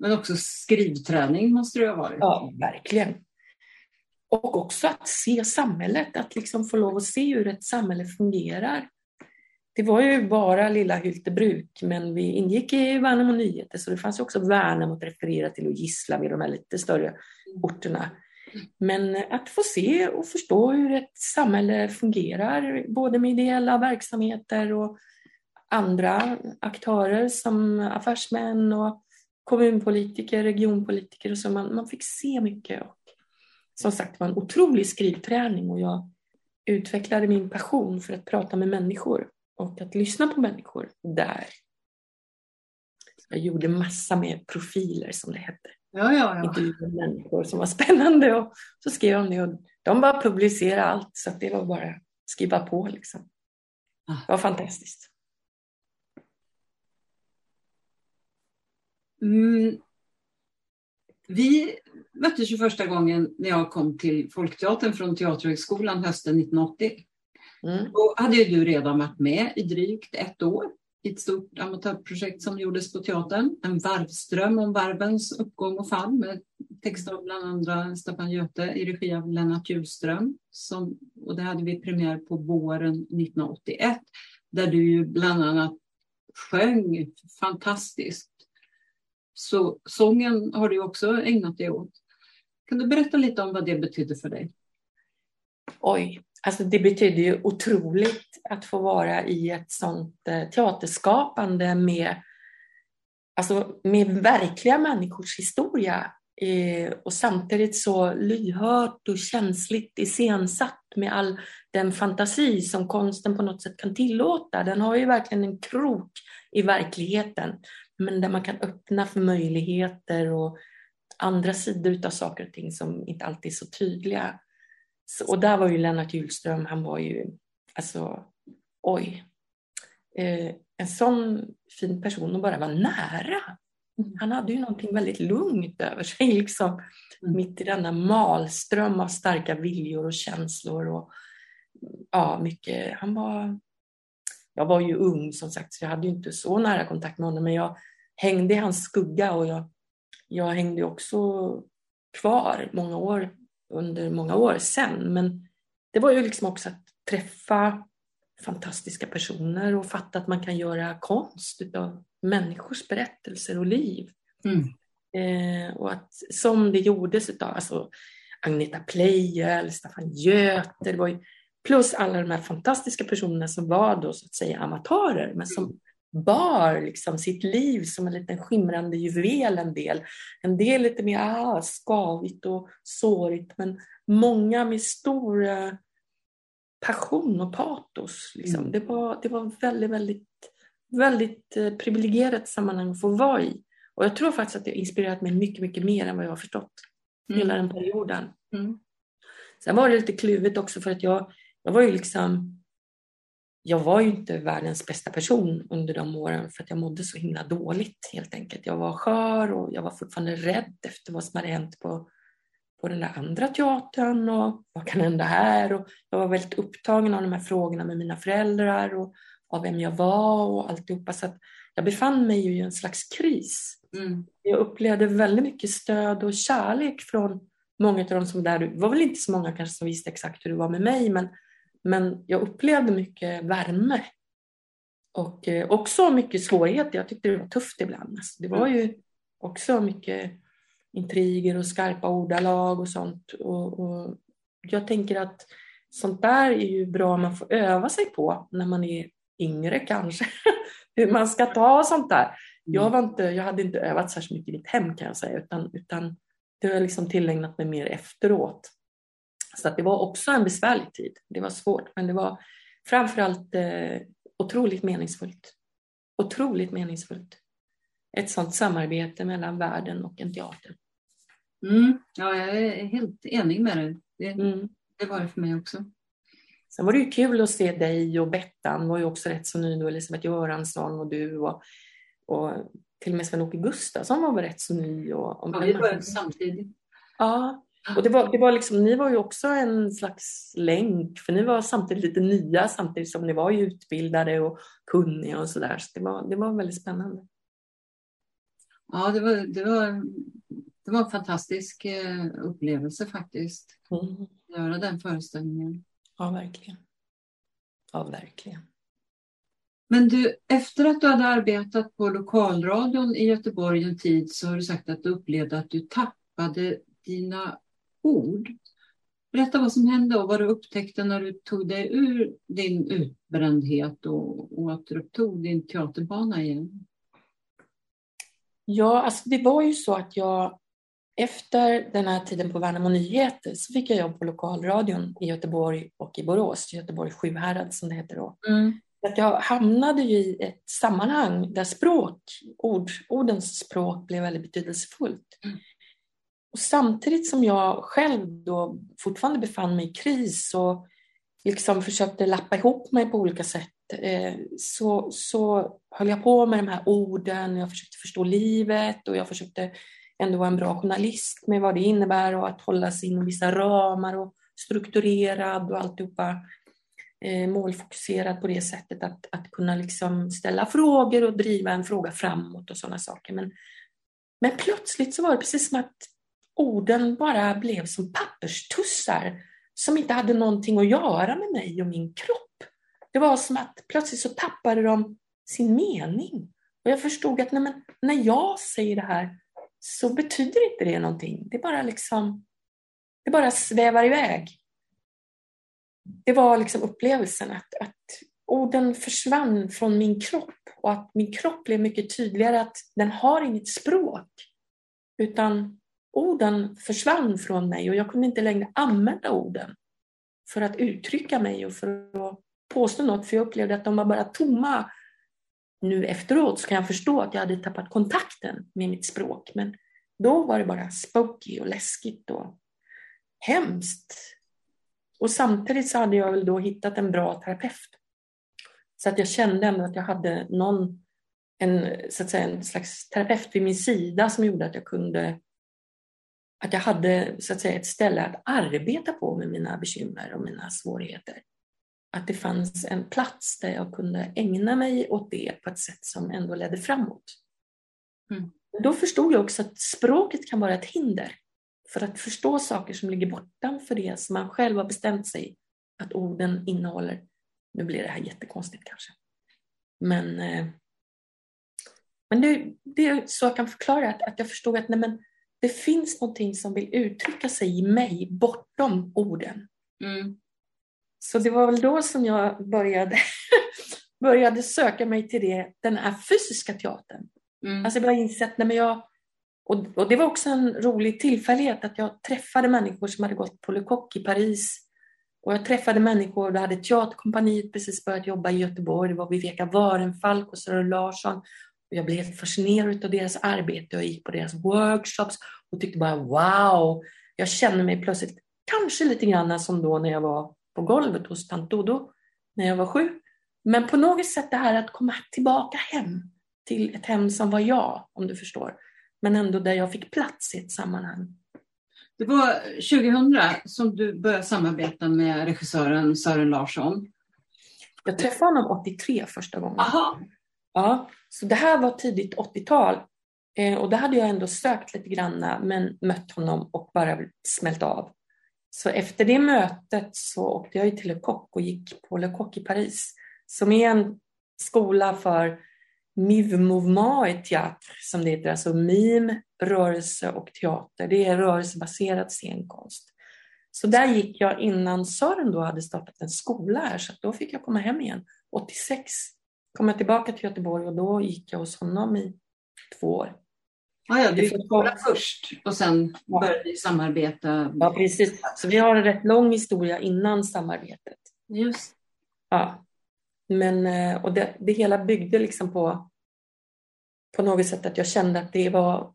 Men också skrivträning måste det ha varit? Ja, verkligen. Och också att se samhället, att liksom få lov att se hur ett samhälle fungerar. Det var ju bara lilla Hyltebruk, men vi ingick i Värnamo Nyheter, så det fanns också Värnamo att referera till och gissla vid de här lite större orterna. Men att få se och förstå hur ett samhälle fungerar, både med ideella verksamheter och andra aktörer som affärsmän och kommunpolitiker, regionpolitiker och så. Man, man fick se mycket. Och, som sagt, det var en otrolig skrivträning och jag utvecklade min passion för att prata med människor och att lyssna på människor där. Jag gjorde massa med profiler som det hette. Ja, ja, ja. Intervjuade människor som var spännande och så skrev de det och de bara publicerade allt så det var bara att skriva på liksom. Ah. Det var fantastiskt. Mm. Vi möttes ju första gången när jag kom till Folkteatern från Teaterhögskolan hösten 1980. Mm. Då hade ju du redan varit med i drygt ett år i ett stort amatörprojekt som gjordes på teatern. En varvström om varvens uppgång och fall med text av bland andra Staffan Göte i regi av Lennart Hjulström. Som, och det hade vi premiär på våren 1981 där du ju bland annat sjöng fantastiskt så sången har du också ägnat dig åt. Kan du berätta lite om vad det betydde för dig? Oj, alltså det betyder ju otroligt att få vara i ett sånt eh, teaterskapande med, alltså med verkliga människors historia eh, och samtidigt så lyhört och känsligt iscensatt med all den fantasi som konsten på något sätt kan tillåta. Den har ju verkligen en krok i verkligheten men där man kan öppna för möjligheter och andra sidor av saker och ting som inte alltid är så tydliga. Så, och där var ju Lennart Hjulström, han var ju, alltså, oj, eh, en sån fin person att bara vara nära. Mm. Han hade ju någonting väldigt lugnt över sig, liksom, mm. mitt i denna malström av starka viljor och känslor. Och, ja, mycket. Han var, jag var ju ung som sagt, så jag hade ju inte så nära kontakt med honom, men jag hängde i hans skugga och jag, jag hängde också kvar många år, under många år sen. Men det var ju liksom också att träffa fantastiska personer och fatta att man kan göra konst av människors berättelser och liv. Mm. Eh, och att som det gjordes av alltså Agneta Pleijel, Staffan Göte, det var ju, plus alla de här fantastiska personerna som var då så att säga amatörer men som bar liksom sitt liv som en liten skimrande juvel en del. En del lite mer ah, skavigt och sårigt men många med stor eh, passion och patos. Liksom. Mm. Det, var, det var väldigt, väldigt, väldigt eh, privilegierat sammanhang att få vara i. Och jag tror faktiskt att det har inspirerat mig mycket, mycket mer än vad jag har förstått mm. hela den perioden. Mm. Sen var det lite kluvet också för att jag, jag var ju liksom jag var ju inte världens bästa person under de åren för att jag mådde så himla dåligt helt enkelt. Jag var skör och jag var fortfarande rädd efter vad som hade hänt på, på den där andra teatern och vad kan hända här? Och jag var väldigt upptagen av de här frågorna med mina föräldrar och av vem jag var och alltihopa. Så att jag befann mig ju i en slags kris. Mm. Jag upplevde väldigt mycket stöd och kärlek från många av de som där, det var väl inte så många kanske som visste exakt hur det var med mig, men men jag upplevde mycket värme och eh, också mycket svårigheter. Jag tyckte det var tufft ibland. Alltså, det var mm. ju också mycket intriger och skarpa ordalag och sånt. Och, och jag tänker att sånt där är ju bra man får öva sig på när man är yngre kanske, hur man ska ta sånt där. Jag, mm. var inte, jag hade inte övat särskilt mycket i mitt hem kan jag säga, utan, utan det har jag liksom tillägnat mig mer efteråt. Så att det var också en besvärlig tid. Det var svårt, men det var framförallt eh, otroligt meningsfullt. Otroligt meningsfullt. Ett sådant samarbete mellan världen och en teater. Mm. Ja, jag är helt enig med dig. Det, mm. det var det för mig också. Sen var det ju kul att se dig och Bettan var ju också rätt så ny då, Elisabeth Göransson och du och, och till och med Sven-Åke Gustafsson var väl rätt så ny. Och, och ja, vi började samtidigt. Ja, och det var, det var liksom, ni var ju också en slags länk, för ni var samtidigt lite nya samtidigt som ni var ju utbildade och kunniga och sådär. Så det var, det var väldigt spännande. Ja, det var, det var, det var en fantastisk eh, upplevelse faktiskt. Mm. Göra den föreställningen. Ja, verkligen. Ja, verkligen. Men du, efter att du hade arbetat på lokalradion i Göteborg en tid så har du sagt att du upplevde att du tappade dina ord. Berätta vad som hände och vad du upptäckte när du tog dig ur din utbrändhet och återupptog din teaterbana igen. Ja, alltså det var ju så att jag efter den här tiden på Värnamo Nyheter så fick jag jobb på lokalradion i Göteborg och i Borås, Göteborg Sjuhärad som det heter då. Mm. Att jag hamnade ju i ett sammanhang där språk, ord, ordens språk blev väldigt betydelsefullt. Mm. Och samtidigt som jag själv då fortfarande befann mig i kris och liksom försökte lappa ihop mig på olika sätt eh, så, så höll jag på med de här orden, jag försökte förstå livet och jag försökte ändå vara en bra journalist med vad det innebär och att hålla sig inom vissa ramar och strukturerad och alltihopa eh, målfokuserad på det sättet att, att kunna liksom ställa frågor och driva en fråga framåt och sådana saker. Men, men plötsligt så var det precis som att orden bara blev som papperstussar som inte hade någonting att göra med mig och min kropp. Det var som att plötsligt så tappade de sin mening. Och jag förstod att nej, när jag säger det här så betyder inte det någonting. Det bara liksom, det bara svävar iväg. Det var liksom upplevelsen att, att orden försvann från min kropp och att min kropp blev mycket tydligare att den har inget språk. Utan orden försvann från mig och jag kunde inte längre använda orden för att uttrycka mig och för att påstå något, för jag upplevde att de var bara tomma. Nu efteråt så kan jag förstå att jag hade tappat kontakten med mitt språk, men då var det bara spooky och läskigt och hemskt. Och samtidigt så hade jag väl då hittat en bra terapeut. Så att jag kände ändå att jag hade någon, en, så att säga, en slags terapeut vid min sida som gjorde att jag kunde att jag hade så att säga, ett ställe att arbeta på med mina bekymmer och mina svårigheter. Att det fanns en plats där jag kunde ägna mig åt det på ett sätt som ändå ledde framåt. Mm. Då förstod jag också att språket kan vara ett hinder för att förstå saker som ligger bortanför det som man själv har bestämt sig att orden innehåller. Nu blir det här jättekonstigt kanske. Men, eh, men det, det är så jag kan förklara att, att jag förstod att nej men, det finns någonting som vill uttrycka sig i mig bortom orden. Mm. Så det var väl då som jag började, började söka mig till det, den här fysiska teatern. Mm. Alltså jag började inse att nej men jag, och, och, det var också en rolig tillfällighet att jag träffade människor som hade gått på Le Coq i Paris. Och jag träffade människor, då hade Teaterkompaniet precis börjat jobba i Göteborg. Det var Viveka Warenfalk och Sören Larsson jag blev helt fascinerad av deras arbete och gick på deras workshops och tyckte bara wow. Jag kände mig plötsligt kanske lite grann som då när jag var på golvet hos tant Dodo när jag var sju. Men på något sätt det här att komma tillbaka hem till ett hem som var jag, om du förstår. Men ändå där jag fick plats i ett sammanhang. Det var 2000 som du började samarbeta med regissören Sören Larsson. Jag träffade honom 83 första gången. Aha. Ja, så det här var tidigt 80-tal eh, och då hade jag ändå sökt lite grann, men mött honom och bara smält av. Så efter det mötet så åkte jag till Le Coq och gick på Le Coq i Paris som är en skola för MIV Mouvement et Théâtre som det heter, alltså mim, rörelse och teater. Det är rörelsebaserad scenkonst. Så där gick jag innan Sören då hade startat en skola här så då fick jag komma hem igen 86 kom jag tillbaka till Göteborg och då gick jag hos honom i två år. Ah, ja, du gick först och sen började vi samarbeta. Ja, precis. Så vi har en rätt lång historia innan samarbetet. Just. Ja. Men, eh, och det, det hela byggde liksom på, på något sätt att jag kände att det var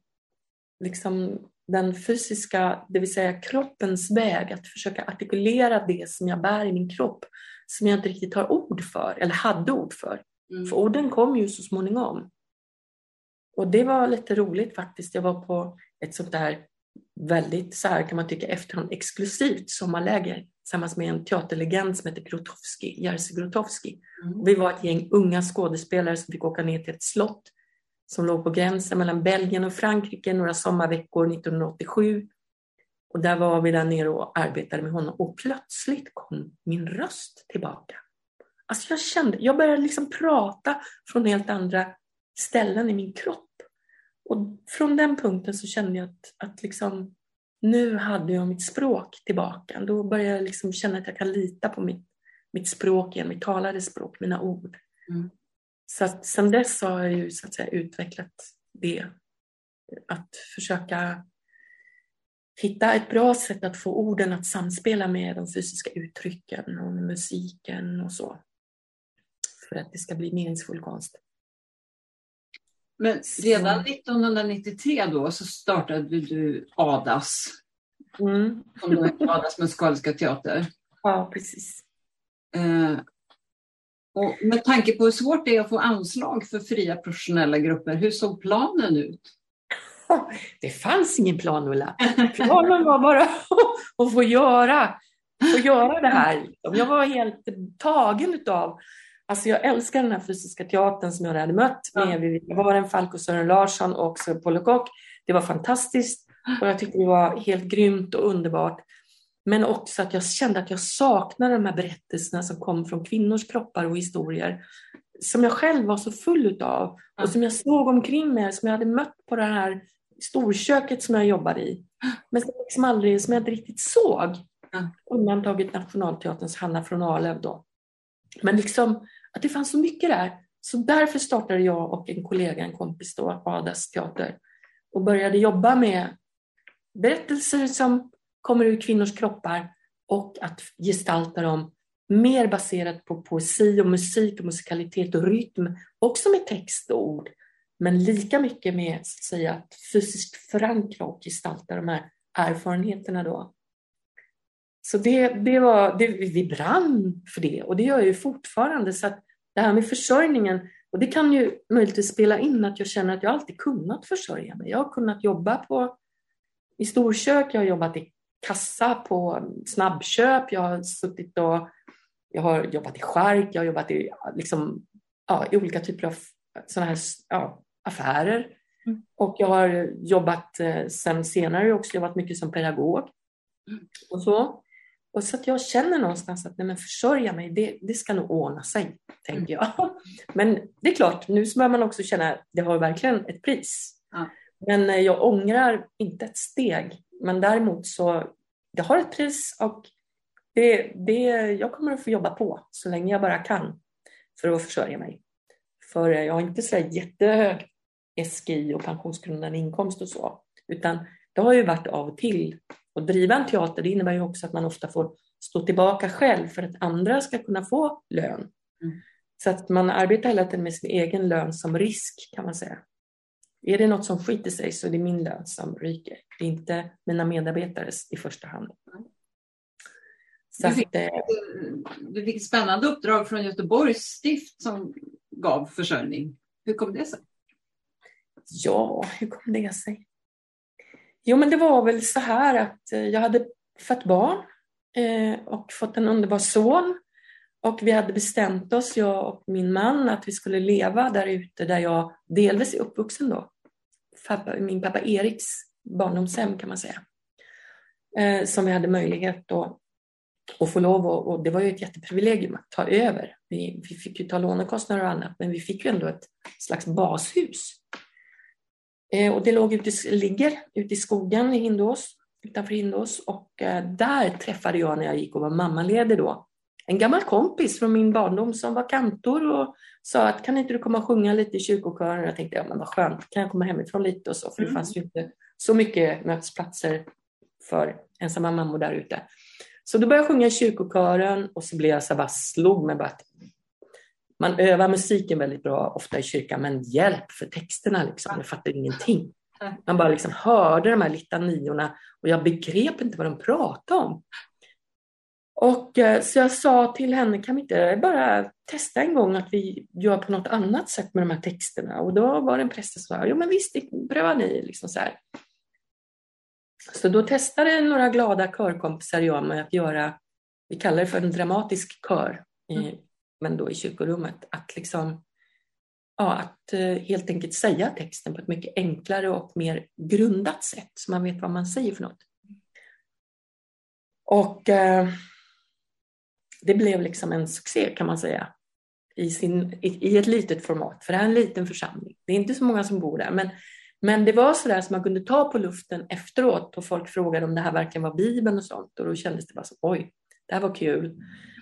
liksom den fysiska, det vill säga kroppens väg, att försöka artikulera det som jag bär i min kropp, som jag inte riktigt har ord för, eller hade ord för. Mm. För orden kom ju så småningom. Och det var lite roligt faktiskt. Jag var på ett sånt där väldigt, så här kan man tycka, efterhand exklusivt sommarläger tillsammans med en teaterlegend som heter Grotowski, Jerzy Grotowski. Mm. Vi var ett gäng unga skådespelare som fick åka ner till ett slott som låg på gränsen mellan Belgien och Frankrike några sommarveckor 1987. Och där var vi där nere och arbetade med honom och plötsligt kom min röst tillbaka. Alltså jag kände, jag började liksom prata från helt andra ställen i min kropp. Och från den punkten så kände jag att, att liksom, nu hade jag mitt språk tillbaka. Då började jag liksom känna att jag kan lita på mitt, mitt språk igen, mitt talade språk, mina ord. Mm. Så att sen dess har jag ju så att säga utvecklat det. Att försöka hitta ett bra sätt att få orden att samspela med de fysiska uttrycken och med musiken och så. För att det ska bli meningsfull konst. Men redan 1993 då så startade du ADAS. Mm. Som då ADAS Musikaliska Teater. Ja, precis. Eh, och med tanke på hur svårt det är att få anslag för fria professionella grupper, hur såg planen ut? Det fanns ingen plan, Ulla. Planen var bara att få göra, få göra det här. Jag var helt tagen av Alltså jag älskar den här fysiska teatern som jag hade mött med Vivica Waren, Falk och Sören Larsson och Paul Kock. Det var fantastiskt och jag tyckte det var helt grymt och underbart. Men också att jag kände att jag saknade de här berättelserna som kom från kvinnors kroppar och historier som jag själv var så full utav och som jag såg omkring mig, som jag hade mött på det här storköket som jag jobbade i. Men som, liksom aldrig, som jag inte riktigt såg. Undantaget Nationalteaterns Hanna från Arlöv då. Men liksom att det fanns så mycket där. Så därför startade jag och en kollega, en kompis då, Adas teater och började jobba med berättelser som kommer ur kvinnors kroppar och att gestalta dem mer baserat på poesi och musik och musikalitet och rytm, också med text och ord, men lika mycket med så att, säga, att fysiskt förankra och gestalta de här erfarenheterna då. Så det, det var, det, vi brann för det och det gör jag ju fortfarande. Så att det här med försörjningen, och det kan ju möjligtvis spela in att jag känner att jag alltid kunnat försörja mig. Jag har kunnat jobba på, i storkök, jag har jobbat i kassa på snabbköp, jag har suttit och jag har jobbat i skärk, jag har jobbat i, liksom, ja, i olika typer av såna här ja, affärer. Mm. Och jag har jobbat eh, sen senare också jobbat mycket som pedagog. Mm. Och så. Och så att jag känner någonstans att nej, men försörja mig, det, det ska nog ordna sig, tänker jag. Men det är klart, nu så börjar man också känna att det har verkligen ett pris. Ja. Men eh, jag ångrar inte ett steg. Men däremot så, det har ett pris och det, det, jag kommer att få jobba på så länge jag bara kan för att försörja mig. För jag har inte så jättehög SGI och pensionsgrundande inkomst och så, utan det har ju varit av och till och driva en teater det innebär ju också att man ofta får stå tillbaka själv för att andra ska kunna få lön. Mm. Så att man arbetar hela tiden med sin egen lön som risk kan man säga. Är det något som skiter sig så är det min lön som ryker. Det är inte mina medarbetares i första hand. Så du, fick, att, eh, du fick ett spännande uppdrag från Göteborgs stift som gav försörjning. Hur kom det sig? Ja, hur kom det sig? Jo, men det var väl så här att eh, jag hade fött barn eh, och fått en underbar son. Och vi hade bestämt oss, jag och min man, att vi skulle leva där ute där jag delvis är uppvuxen då. Min pappa Eriks barndomshem kan man säga. Eh, som vi hade möjlighet då att få lov och, och det var ju ett jätteprivilegium att ta över. Vi, vi fick ju ta lånekostnader och annat men vi fick ju ändå ett slags bashus och det låg ute, ligger ute i skogen i Hindås, utanför Hindås och eh, där träffade jag när jag gick och var mammaledig då en gammal kompis från min barndom som var kantor och sa att kan inte du komma och sjunga lite i kyrkokören? Jag tänkte, ja men vad skönt, kan jag komma hemifrån lite och så? För det mm. fanns ju inte så mycket mötesplatser för ensamma mammor där ute. Så då började jag sjunga i kyrkokören och så blev jag så bara slog mig bara att man övar musiken väldigt bra ofta i kyrkan, men hjälp för texterna liksom. Jag fattar ingenting. Man bara liksom hörde de här litaniorna och jag begrep inte vad de pratade om. Och eh, så jag sa till henne, kan vi inte bara testa en gång att vi gör på något annat sätt med de här texterna? Och då var det en präst som sa, jo men visst, pröva ni. Liksom så, här. så då testade några glada körkompisar jag med att göra, vi kallar det för en dramatisk kör, i mm men då i kyrkorummet. Att liksom ja, att eh, helt enkelt säga texten på ett mycket enklare och mer grundat sätt så man vet vad man säger för något. Och eh, det blev liksom en succé kan man säga i, sin, i, i, ett litet format, för det här är en liten församling. Det är inte så många som bor där, men, men det var sådär som man kunde ta på luften efteråt och folk frågade om det här verkligen var Bibeln och sånt och då kändes det bara så oj, det här var kul.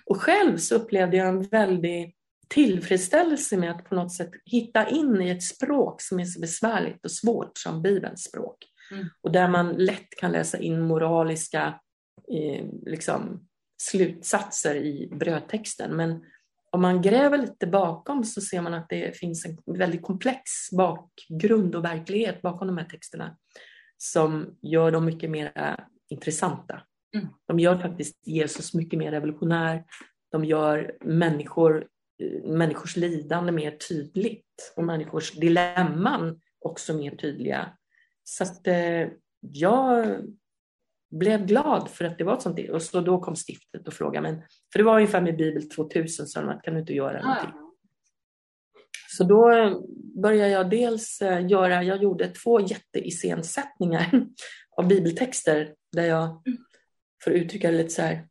Och själv så upplevde jag en väldig tillfredsställelse med att på något sätt hitta in i ett språk som är så besvärligt och svårt som Bibelns språk. Mm. Och där man lätt kan läsa in moraliska eh, liksom, slutsatser i brödtexten. Men om man gräver lite bakom så ser man att det finns en väldigt komplex bakgrund och verklighet bakom de här texterna som gör dem mycket mer intressanta. Mm. De gör faktiskt Jesus mycket mer revolutionär. De gör människor människors lidande mer tydligt och människors dilemman också mer tydliga. Så att eh, jag blev glad för att det var ett sånt. Och så då kom stiftet och frågade, men, för det var ungefär med Bibel 2000, så de kan du inte göra någonting? Så då började jag dels eh, göra, jag gjorde två jätteiscensättningar av bibeltexter där jag, mm. För att uttrycka det lite så här,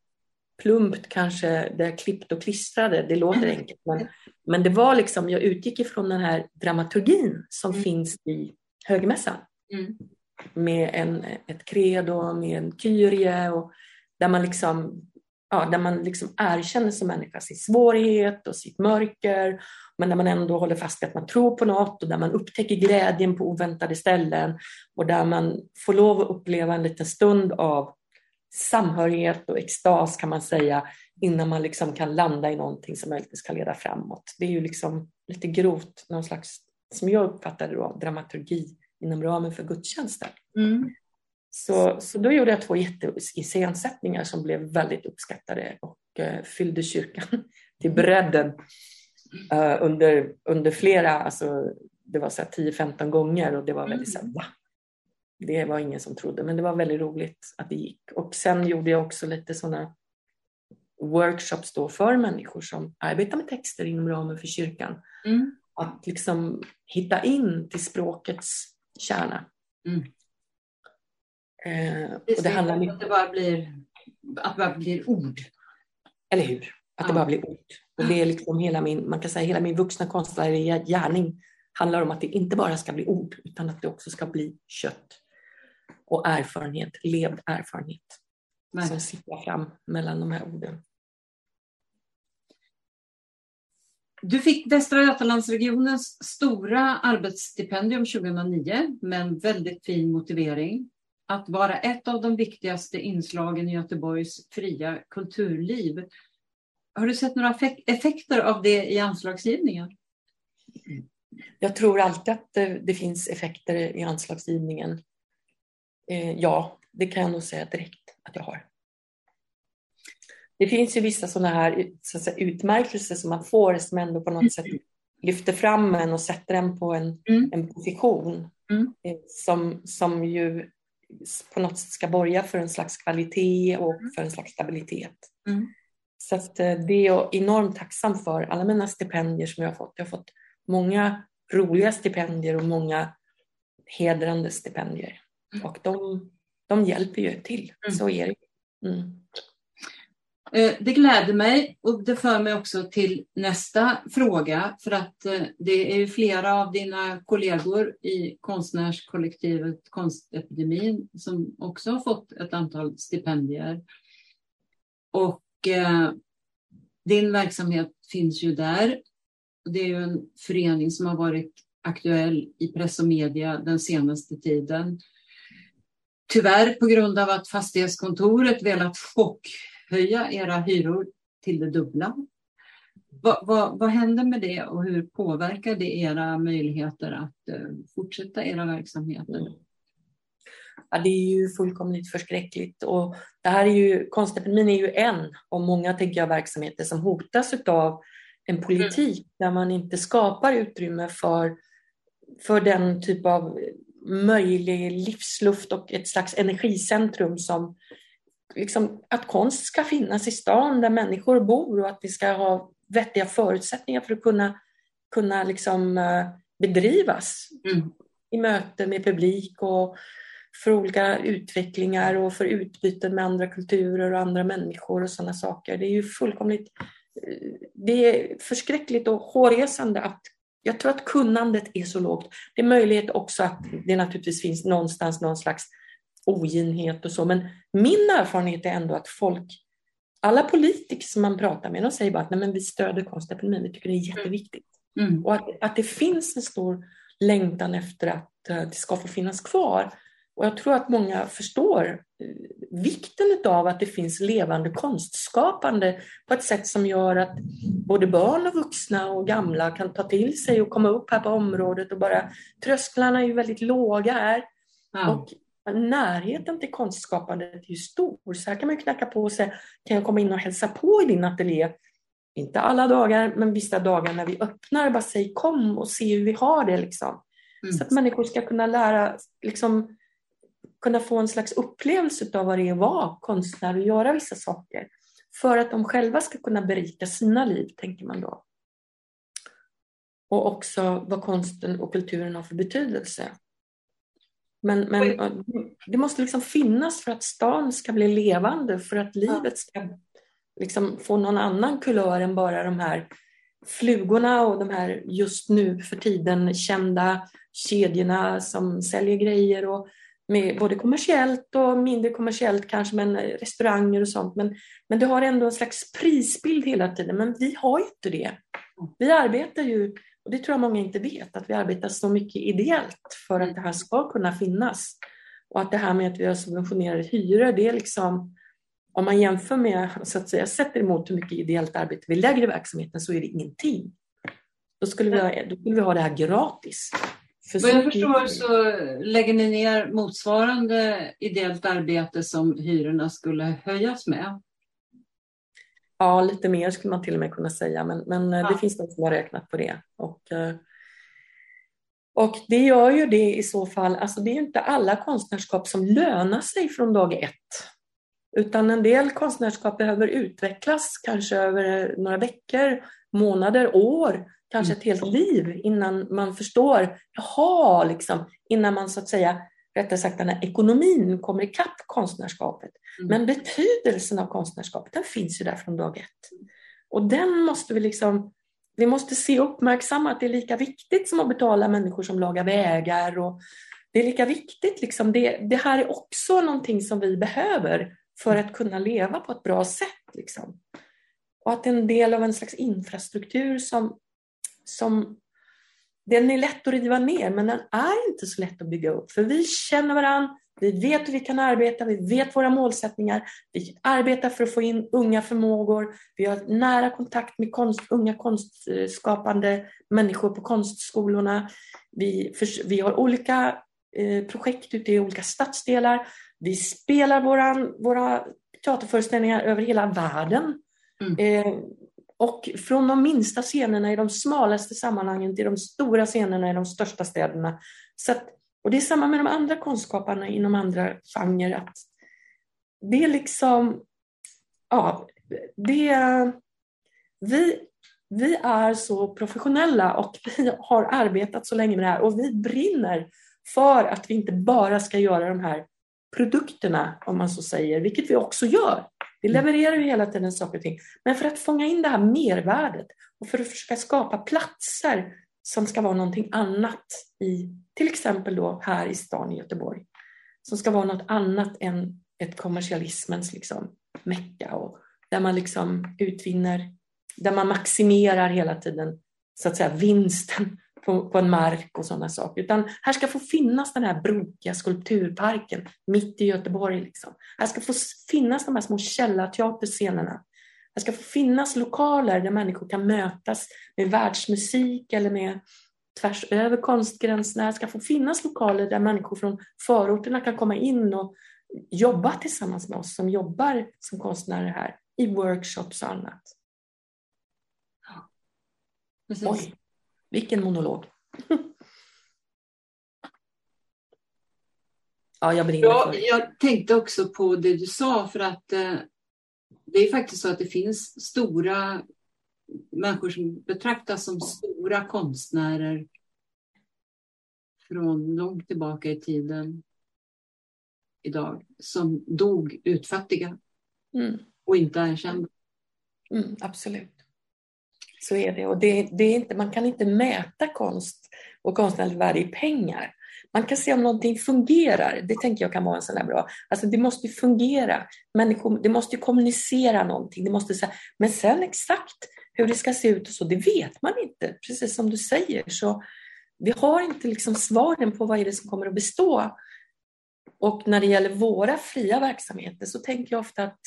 plumpt kanske, det är klippt och klistrade, det låter enkelt. Men, men det var liksom, jag utgick ifrån den här dramaturgin som mm. finns i högmässan. Mm. Med en, ett credo, med en kyrie och där man liksom ja, där man liksom erkänner som människa sin svårighet och sitt mörker, men där man ändå håller fast vid att man tror på något och där man upptäcker glädjen på oväntade ställen och där man får lov att uppleva en liten stund av samhörighet och extas kan man säga innan man liksom kan landa i någonting som möjligtvis kan leda framåt. Det är ju liksom lite grovt, någon slags, som jag uppfattar det då, dramaturgi inom ramen för gudstjänsten. Mm. Så, så då gjorde jag två jätteiscensättningar som blev väldigt uppskattade och uh, fyllde kyrkan till bredden uh, under, under flera, alltså det var 10-15 gånger och det var väldigt mm. så här, det var ingen som trodde, men det var väldigt roligt att det gick. Och sen gjorde jag också lite sådana workshops då för människor som arbetar med texter inom ramen för kyrkan. Mm. Att liksom hitta in till språkets kärna. Mm. Eh, det, och det handlar mycket... att det bara blir, att det bara blir ord. Eller hur? Att ja. det bara blir ord. Och det är liksom hela min, man kan säga hela min vuxna konstnärliga gärning handlar om att det inte bara ska bli ord utan att det också ska bli kött och erfarenhet, levd erfarenhet Nej. som sitter fram mellan de här orden. Du fick Västra Götalandsregionens stora arbetsstipendium 2009 med en väldigt fin motivering. Att vara ett av de viktigaste inslagen i Göteborgs fria kulturliv. Har du sett några effekter av det i anslagsgivningen? Jag tror alltid att det, det finns effekter i anslagsgivningen. Eh, ja, det kan jag nog säga direkt att jag har. Det finns ju vissa sådana här så säga, utmärkelser som man får som ändå på något sätt lyfter fram en och sätter en på en, mm. en position mm. Eh, som, som ju på något sätt ska borga för en slags kvalitet och mm. för en slags stabilitet. Mm. Så att eh, det är jag enormt tacksam för, alla mina stipendier som jag har fått. Jag har fått många roliga stipendier och många hedrande stipendier. Mm. Och de, de hjälper ju till, mm. så är det. Mm. Eh, det gläder mig och det för mig också till nästa fråga för att eh, det är ju flera av dina kollegor i konstnärskollektivet Konstepidemin som också har fått ett antal stipendier. Och eh, din verksamhet finns ju där. Det är ju en förening som har varit aktuell i press och media den senaste tiden. Tyvärr på grund av att fastighetskontoret velat chockhöja era hyror till det dubbla. Vad, vad, vad händer med det och hur påverkar det era möjligheter att uh, fortsätta era verksamheter? Mm. Ja, det är ju fullkomligt förskräckligt och det här är ju, konstepidemin är ju en av många tänker jag, verksamheter som hotas av en politik mm. där man inte skapar utrymme för, för den typ av möjlig livsluft och ett slags energicentrum som liksom, att konst ska finnas i stan där människor bor och att vi ska ha vettiga förutsättningar för att kunna, kunna liksom, eh, bedrivas mm. i möte med publik och för olika utvecklingar och för utbyten med andra kulturer och andra människor och sådana saker. Det är ju fullkomligt eh, det är förskräckligt och hårresande att jag tror att kunnandet är så lågt. Det är möjligt också att det naturligtvis finns någonstans någon slags oginhet och så, men min erfarenhet är ändå att folk, alla politiker som man pratar med, de säger bara att Nej, men vi stöder konstepidemin, vi tycker det är jätteviktigt. Mm. Och att, att det finns en stor längtan efter att uh, det ska få finnas kvar. Och jag tror att många förstår uh, vikten av att det finns levande konstskapande på ett sätt som gör att både barn och vuxna och gamla kan ta till sig och komma upp här på området och bara trösklarna är ju väldigt låga här. Ja. Och närheten till konstskapandet är ju stor. Så här kan man knacka på och säga, kan jag komma in och hälsa på i din ateljé? Inte alla dagar, men vissa dagar när vi öppnar, bara säg kom och se hur vi har det. Liksom. Mm. Så att människor ska kunna lära, liksom, kunna få en slags upplevelse av vad det är att vara konstnär och göra vissa saker. För att de själva ska kunna berika sina liv, tänker man då. Och också vad konsten och kulturen har för betydelse. Men, men det måste liksom finnas för att stan ska bli levande, för att livet ska liksom få någon annan kulör än bara de här flugorna och de här just nu för tiden kända kedjorna som säljer grejer och med både kommersiellt och mindre kommersiellt kanske, men restauranger och sånt. Men, men det har ändå en slags prisbild hela tiden, men vi har ju inte det. Vi arbetar ju och det tror jag många inte vet, att vi arbetar så mycket ideellt för att det här ska kunna finnas. Och att det här med att vi har subventionerade hyror, det är liksom, om man jämför med, så att säga, sätter emot hur mycket ideellt arbete vi lägger i verksamheten så är det ingenting. Då skulle vi ha, då skulle vi ha det här gratis. För Vad jag förstår så lägger ni ner motsvarande ideellt arbete som hyrorna skulle höjas med. Ja, lite mer skulle man till och med kunna säga, men, men eh, ja. det finns de som har räknat på det. Och, eh, och det gör ju det i så fall, alltså det är inte alla konstnärskap som lönar sig från dag ett. Utan en del konstnärskap behöver utvecklas kanske över några veckor, månader, år, kanske ett helt liv innan man förstår, jaha, liksom, innan man så att säga rättare sagt den här ekonomin kommer ikapp konstnärskapet. Mm. Men betydelsen av konstnärskapet, den finns ju där från dag ett. Och den måste vi liksom, vi måste se och uppmärksamma att det är lika viktigt som att betala människor som lagar vägar. Och det är lika viktigt, liksom, det, det här är också någonting som vi behöver för att kunna leva på ett bra sätt. Liksom. Och att det är en del av en slags infrastruktur som, som den är lätt att riva ner, men den är inte så lätt att bygga upp. För vi känner varandra, vi vet hur vi kan arbeta, vi vet våra målsättningar, vi arbetar för att få in unga förmågor, vi har nära kontakt med konst, unga konstskapande människor på konstskolorna. Vi, för, vi har olika eh, projekt ute i olika stadsdelar. Vi spelar våran, våra teaterföreställningar över hela världen. Mm. Eh, och från de minsta scenerna i de smalaste sammanhangen till de stora scenerna i de största städerna. Så att, och det är samma med de andra konstskaparna inom andra genrer. Att det är liksom, ja, det, vi, vi är så professionella och vi har arbetat så länge med det här och vi brinner för att vi inte bara ska göra de här produkterna, om man så säger, vilket vi också gör. Vi mm. levererar ju hela tiden saker och ting. Men för att fånga in det här mervärdet och för att försöka skapa platser som ska vara någonting annat i, till exempel då här i stan i Göteborg, som ska vara något annat än ett kommersialismens liksom mecka och där man liksom utvinner där man maximerar hela tiden så att säga vinsten på, på en mark och sådana saker. Utan här ska få finnas den här brokiga skulpturparken mitt i Göteborg. Liksom. Här ska få finnas de här små källarteaterscenerna. Här ska få finnas lokaler där människor kan mötas med världsmusik eller med tvärs över konstgränserna. Det ska få finnas lokaler där människor från förorterna kan komma in och jobba tillsammans med oss som jobbar som konstnärer här i workshops och annat. Precis. Oj, vilken monolog. ja, jag brinner ja, Jag tänkte också på det du sa för att eh, det är faktiskt så att det finns stora människor som betraktas som stora konstnärer från långt tillbaka i tiden idag som dog utfattiga mm. och inte erkända. Mm, absolut. Så är det. Och det, det, är inte, man kan inte mäta konst och konstnärligt värde i pengar. Man kan se om någonting fungerar. Det tänker jag kan vara en sån där bra. Alltså det måste ju fungera. Människor, det måste ju kommunicera någonting. Det måste, men sen exakt hur det ska se ut och så, det vet man inte. Precis som du säger. Så vi har inte liksom svaren på vad är det som kommer att bestå. Och när det gäller våra fria verksamheter så tänker jag ofta att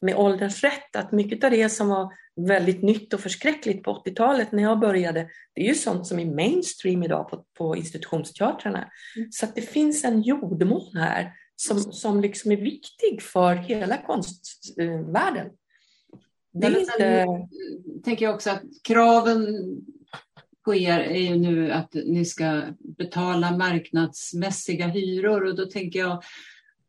med ålderns rätt att mycket av det som var väldigt nytt och förskräckligt på 80-talet när jag började, det är ju sånt som är mainstream idag på, på institutionsteatrarna. Mm. Så att det finns en jordmån här som, som liksom är viktig för hela konstvärlden. Det är inte... tänker jag också att kraven på er är ju nu att ni ska betala marknadsmässiga hyror och då tänker jag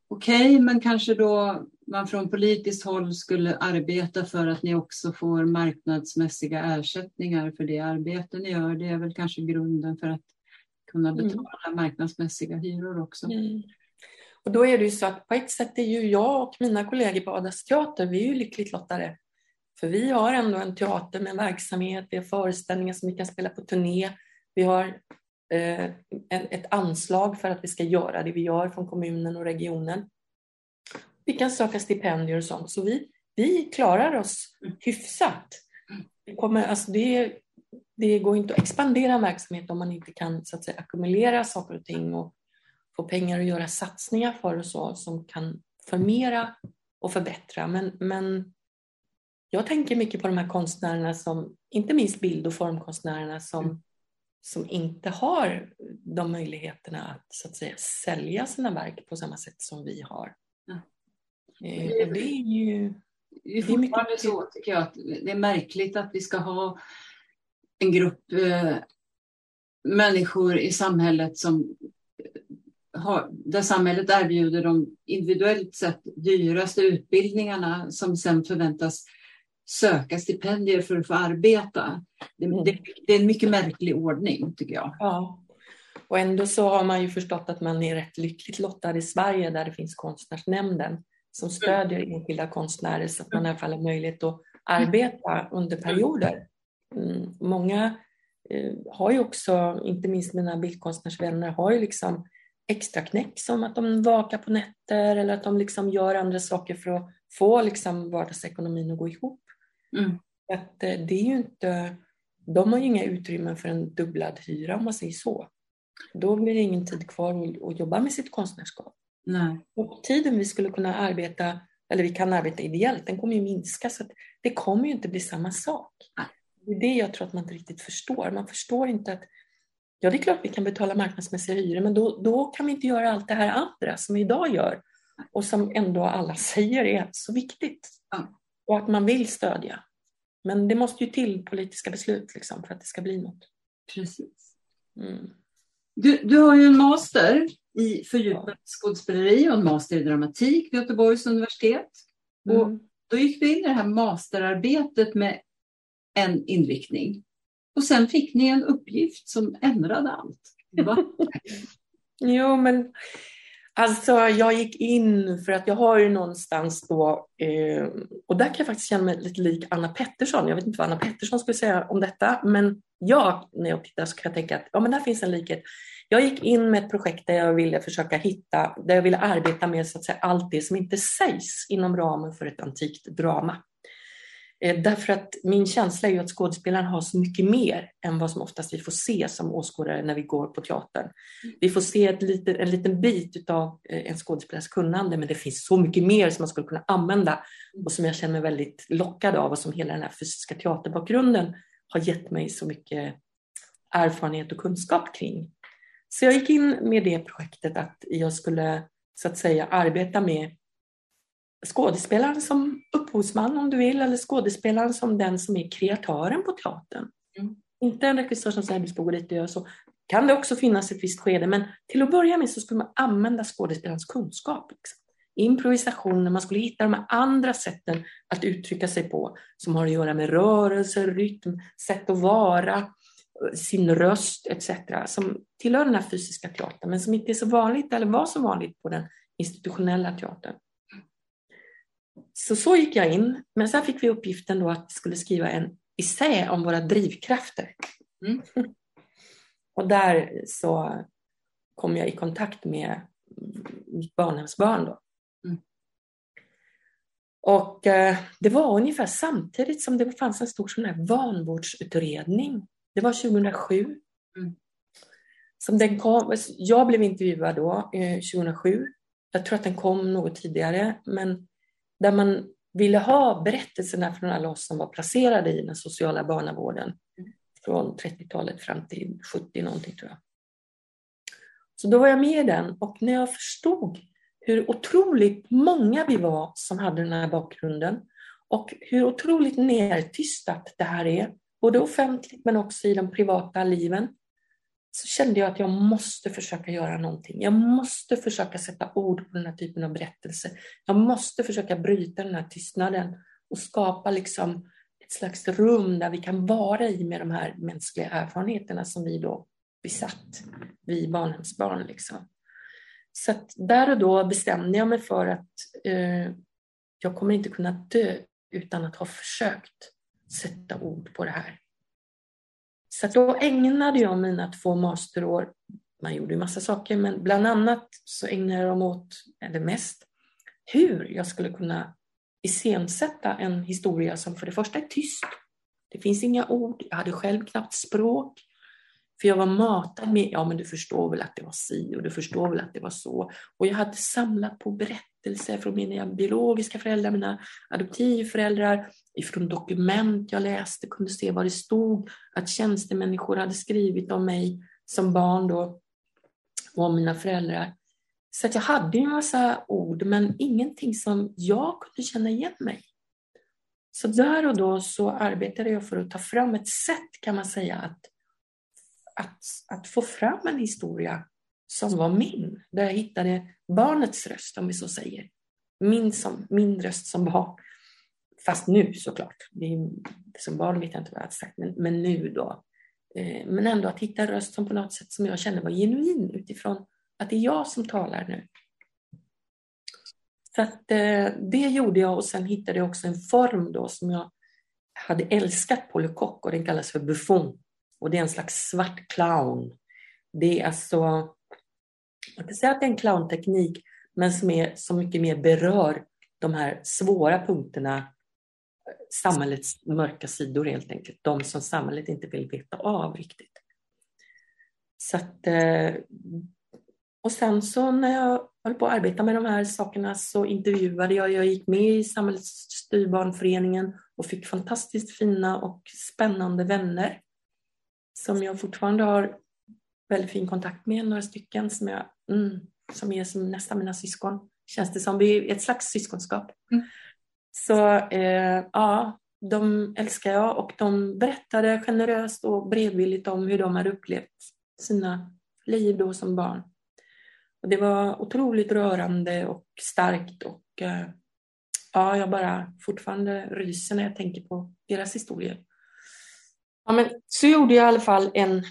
okej, okay, men kanske då man från politiskt håll skulle arbeta för att ni också får marknadsmässiga ersättningar för det arbete ni gör. Det är väl kanske grunden för att kunna mm. betala mm. marknadsmässiga hyror också. Mm. Och då är det ju så att på ett sätt är ju jag och mina kollegor på Adas teater, vi är ju lyckligt lottade. För vi har ändå en teater med verksamhet, vi har föreställningar som vi kan spela på turné. Vi har eh, ett anslag för att vi ska göra det vi gör från kommunen och regionen. Vi kan söka stipendier och sånt, så vi, vi klarar oss hyfsat. Det, kommer, alltså det, det går inte att expandera en verksamhet om man inte kan så att säga, ackumulera saker och ting och få pengar att göra satsningar för och så som kan förmera och förbättra. Men, men jag tänker mycket på de här konstnärerna som, inte minst bild och formkonstnärerna som, som inte har de möjligheterna att, så att säga, sälja sina verk på samma sätt som vi har. Eh, det är ju... Det är fortfarande så tycker jag att det är märkligt att vi ska ha en grupp eh, människor i samhället som har, där samhället erbjuder de individuellt sett dyraste utbildningarna som sen förväntas söka stipendier för att få arbeta. Det, mm. det, det, är en mycket märklig ordning tycker jag. Ja. Och ändå så har man ju förstått att man är rätt lyckligt lottad i Sverige där det finns Konstnärsnämnden som mm. stödjer enskilda konstnärer så att man i alla fall har möjlighet att arbeta under perioder. Mm. Många eh, har ju också, inte minst mina bildkonstnärsvänner, har ju liksom extra knäck som att de vakar på nätter eller att de liksom gör andra saker för att få liksom vardagsekonomin att gå ihop. Mm. Att eh, det är inte, de har ju inga utrymmen för en dubblad hyra om man säger så. Då blir det ingen tid kvar att jobba med sitt konstnärskap. Nej. Och tiden vi skulle kunna arbeta, eller vi kan arbeta ideellt, den kommer ju minska så det kommer ju inte bli samma sak. Nej. Det är det jag tror att man inte riktigt förstår. Man förstår inte att Ja, det är klart vi kan betala marknadsmässiga hyror, men då, då kan vi inte göra allt det här andra som vi idag gör och som ändå alla säger är så viktigt. Ja. Och att man vill stödja. Men det måste ju till politiska beslut liksom, för att det ska bli något. Precis. Mm. Du, du har ju en master i fördjupat skådespeleri och en master i dramatik vid Göteborgs universitet. Mm. Och då gick du in i det här masterarbetet med en inriktning. Och sen fick ni en uppgift som ändrade allt. jo, men Alltså jag gick in för att jag har ju någonstans då, eh, och där kan jag faktiskt känna mig lite lik Anna Pettersson. Jag vet inte vad Anna Pettersson skulle säga om detta, men jag, när jag tittar så kan jag tänka att ja, men där finns en likhet. Jag gick in med ett projekt där jag ville försöka hitta, där jag ville arbeta med så att säga, allt det som inte sägs inom ramen för ett antikt drama. Eh, därför att min känsla är att skådespelaren har så mycket mer än vad som oftast vi får se som åskådare när vi går på teatern. Mm. Vi får se ett litet, en liten bit av eh, en skådespelares kunnande men det finns så mycket mer som man skulle kunna använda och som jag känner mig väldigt lockad av och som hela den här fysiska teaterbakgrunden har gett mig så mycket erfarenhet och kunskap kring. Så jag gick in med det projektet att jag skulle så att säga arbeta med skådespelaren som upphovsman om du vill, eller skådespelaren som den som är kreatören på teatern. Mm. Inte en regissör som säger du ska gå dit och göra så. Kan det också finnas ett visst skede, men till att börja med så skulle man använda skådespelarens kunskap. Liksom. Improvisationer, man skulle hitta de här andra sätten att uttrycka sig på som har att göra med rörelse, rytm, sätt att vara, sin röst etc. som tillhör den här fysiska teatern men som inte är så vanligt eller var så vanligt på den institutionella teatern. Så så gick jag in, men sen fick vi uppgiften då att vi skulle skriva en essä om våra drivkrafter. Mm. Och där så kom jag i kontakt med mitt barnhemsbarn då. Mm. Och eh, det var ungefär samtidigt som det fanns en stor sån här vanvårdsutredning. Det var 2007. Mm. Som den kom, jag blev intervjuad då, eh, 2007. Jag tror att den kom något tidigare, men där man ville ha berättelserna från alla oss som var placerade i den sociala barnavården mm. från 30-talet fram till 70 någonting tror jag. Så då var jag med i den och när jag förstod hur otroligt många vi var som hade den här bakgrunden och hur otroligt nertystat det här är, både offentligt men också i de privata liven, så kände jag att jag måste försöka göra någonting. Jag måste försöka sätta ord på den här typen av berättelser. Jag måste försöka bryta den här tystnaden och skapa liksom ett slags rum där vi kan vara i med de här mänskliga erfarenheterna som vi då besatt, vi barnhemsbarn. Liksom. Så där och då bestämde jag mig för att eh, jag kommer inte kunna dö utan att ha försökt sätta ord på det här. Så då ägnade jag mina två masterår, man gjorde ju massa saker, men bland annat så ägnade jag dem åt, eller mest, hur jag skulle kunna iscensätta en historia som för det första är tyst. Det finns inga ord, jag hade själv knappt språk. För jag var matad med, ja men du förstår väl att det var si och du förstår väl att det var så. Och jag hade samlat på berättelser från mina biologiska föräldrar, mina adoptivföräldrar, ifrån dokument jag läste, kunde se vad det stod, att tjänstemänniskor hade skrivit om mig som barn då, och om mina föräldrar. Så att jag hade en massa ord, men ingenting som jag kunde känna igen mig. Så där och då så arbetade jag för att ta fram ett sätt, kan man säga, att, att, att få fram en historia som var min, där jag hittade barnets röst, om vi så säger. Min, som, min röst som barn. Fast nu såklart. Det är, som barn vet jag inte vad jag hade sagt, men, men nu då. Eh, men ändå att hitta en röst som på något sätt som jag kände var genuin utifrån att det är jag som talar nu. Så att, eh, det gjorde jag och sen hittade jag också en form då som jag hade älskat på Lecoq och den kallas för buffon. Och det är en slags svart clown. Det är alltså, man kan säga att det är en clownteknik men som är så mycket mer berör de här svåra punkterna eh, samhällets mörka sidor helt enkelt. De som samhället inte vill veta av riktigt. Så att, eh, och sen så när jag höll på att arbeta med de här sakerna så intervjuade jag, jag gick med i Samhällsstyrbarnföreningen och fick fantastiskt fina och spännande vänner som jag fortfarande har väldigt fin kontakt med, några stycken som, jag, mm, som är som nästan mina syskon. Känns det som, vi är ett slags syskonskap. Mm. Så eh, ja, de älskar jag och de berättade generöst och beredvilligt om hur de hade upplevt sina liv då som barn. Och det var otroligt rörande och starkt och eh, ja, jag bara fortfarande ryser när jag tänker på deras historier. Ja, men så gjorde jag i alla fall en,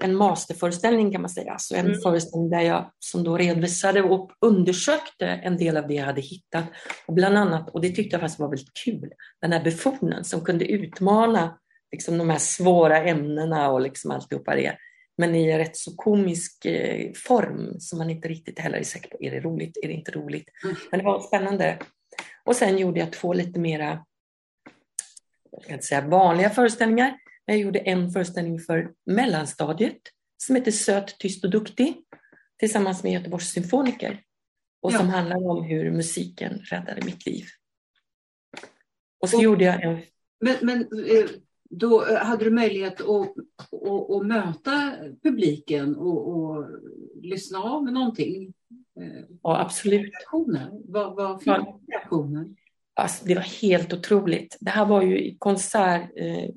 en masterföreställning kan man säga. Alltså en mm. föreställning där jag som då redovisade och undersökte en del av det jag hade hittat. Och bland annat, och det tyckte jag faktiskt var väldigt kul, den här befonen som kunde utmana liksom, de här svåra ämnena och liksom alltihopa det. Men i en rätt så komisk eh, form som man inte riktigt heller är säker på, är det roligt, är det inte roligt? Mm. Men det var spännande. Och sen gjorde jag två lite mera jag ska inte säga vanliga föreställningar, jag gjorde en föreställning för mellanstadiet som heter Söt, tyst och duktig tillsammans med Göteborgs symfoniker och som handlar om hur musiken räddade mitt liv. Och så och, gjorde jag en... Men, men eh, då eh, hade du möjlighet att, att, att möta publiken och, och lyssna av någonting? Eh, ja, absolut. Reaktioner? Vad, vad fick ja. reaktioner? Alltså, det var helt otroligt. Det här var ju i konsert, eh,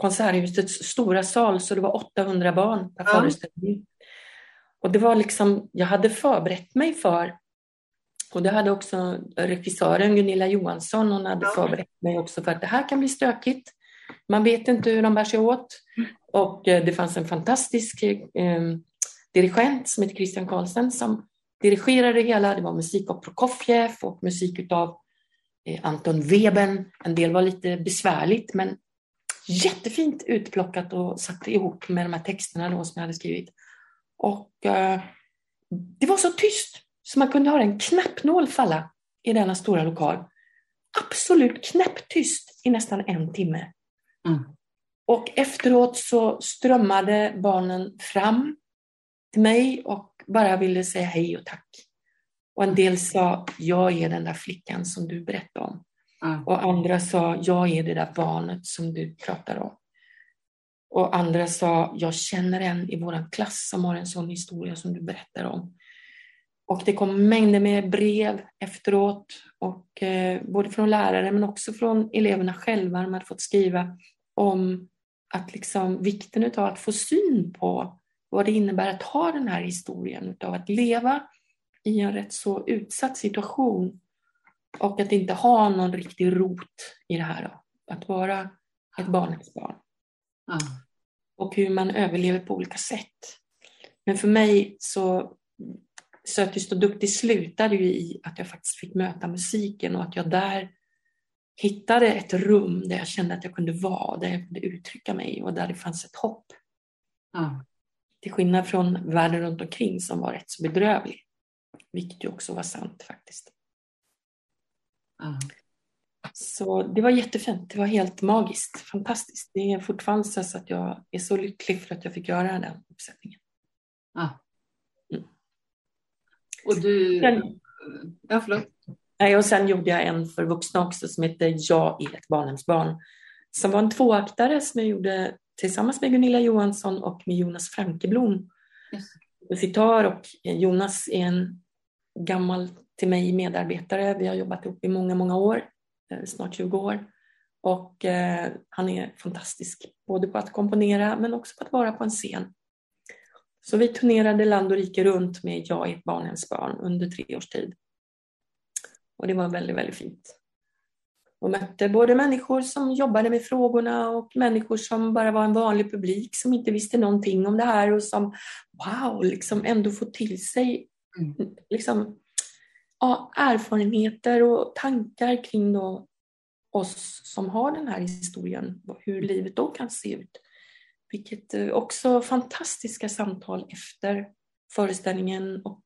Konserthusets stora sal, så det var 800 barn per ja. föreställning. Och det var liksom, jag hade förberett mig för, och det hade också regissören Gunilla Johansson, hon hade ja. förberett mig också för att det här kan bli stökigt. Man vet inte hur de bär sig åt. Och eh, det fanns en fantastisk eh, dirigent som heter Christian Karlsson som dirigerade det hela. Det var musik av Prokofjev och musik av eh, Anton Webern. En del var lite besvärligt men jättefint utplockat och satt ihop med de här texterna då som jag hade skrivit. Och eh, det var så tyst så man kunde höra en knappnål falla i denna stora lokal. Absolut knäpptyst i nästan en timme. Mm. Och efteråt så strömmade barnen fram till mig och bara ville säga hej och tack. Och en del sa, jag är den där flickan som du berättade om. Mm. Och andra sa, jag är det där barnet som du pratar om. Och andra sa, jag känner en i vår klass som har en sån historia som du berättar om. Och det kom mängder med brev efteråt, och, eh, både från lärare men också från eleverna själva. De hade fått skriva om att liksom, vikten av att få syn på vad det innebär att ha den här historien, av att leva i en rätt så utsatt situation och att inte ha någon riktig rot i det här. Då. Att vara ett barnets barn. Mm. Och hur man överlever på olika sätt. Men för mig så Söttyst och duktig slutade ju i att jag faktiskt fick möta musiken och att jag där hittade ett rum där jag kände att jag kunde vara, där jag kunde uttrycka mig och där det fanns ett hopp. Mm. Till skillnad från världen runt omkring som var rätt så bedrövlig. Vilket ju också var sant faktiskt. Mm. Så det var jättefint. Det var helt magiskt. Fantastiskt. Det är fortfarande så att jag är så lycklig för att jag fick göra den uppsättningen. Mm. Och du... Sen, ja, förlåt. Nej, och sen gjorde jag en för vuxna också som heter Jag är ett barnhemsbarn. Som var en tvåaktare som jag gjorde tillsammans med Gunilla Johansson och med Jonas Frankeblom. Musitör och Jonas är en gammal till mig medarbetare. Vi har jobbat ihop i många, många år, eh, snart 20 år. Och eh, han är fantastisk, både på att komponera men också på att vara på en scen. Så vi turnerade land och rike runt med Jag är ett barnhemsbarn under tre års tid. Och det var väldigt, väldigt fint. Och mötte både människor som jobbade med frågorna och människor som bara var en vanlig publik som inte visste någonting om det här och som wow, liksom ändå får till sig mm. liksom, ja, erfarenheter och tankar kring då oss som har den här historien, hur livet då kan se ut. Vilket eh, också fantastiska samtal efter föreställningen och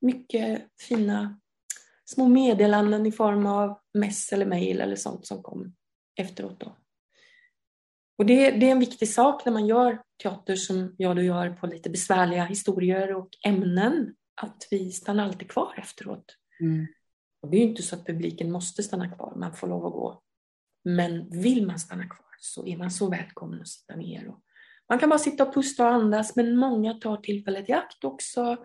mycket fina små meddelanden i form av mess eller mejl eller sånt som kom efteråt. Då. Och det, det, är en viktig sak när man gör teater som jag då gör på lite besvärliga historier och ämnen, att vi stannar alltid kvar efteråt. Mm. Och det är ju inte så att publiken måste stanna kvar, man får lov att gå. Men vill man stanna kvar så är man så välkommen att sitta ner. Och man kan bara sitta och pusta och andas, men många tar tillfället i akt också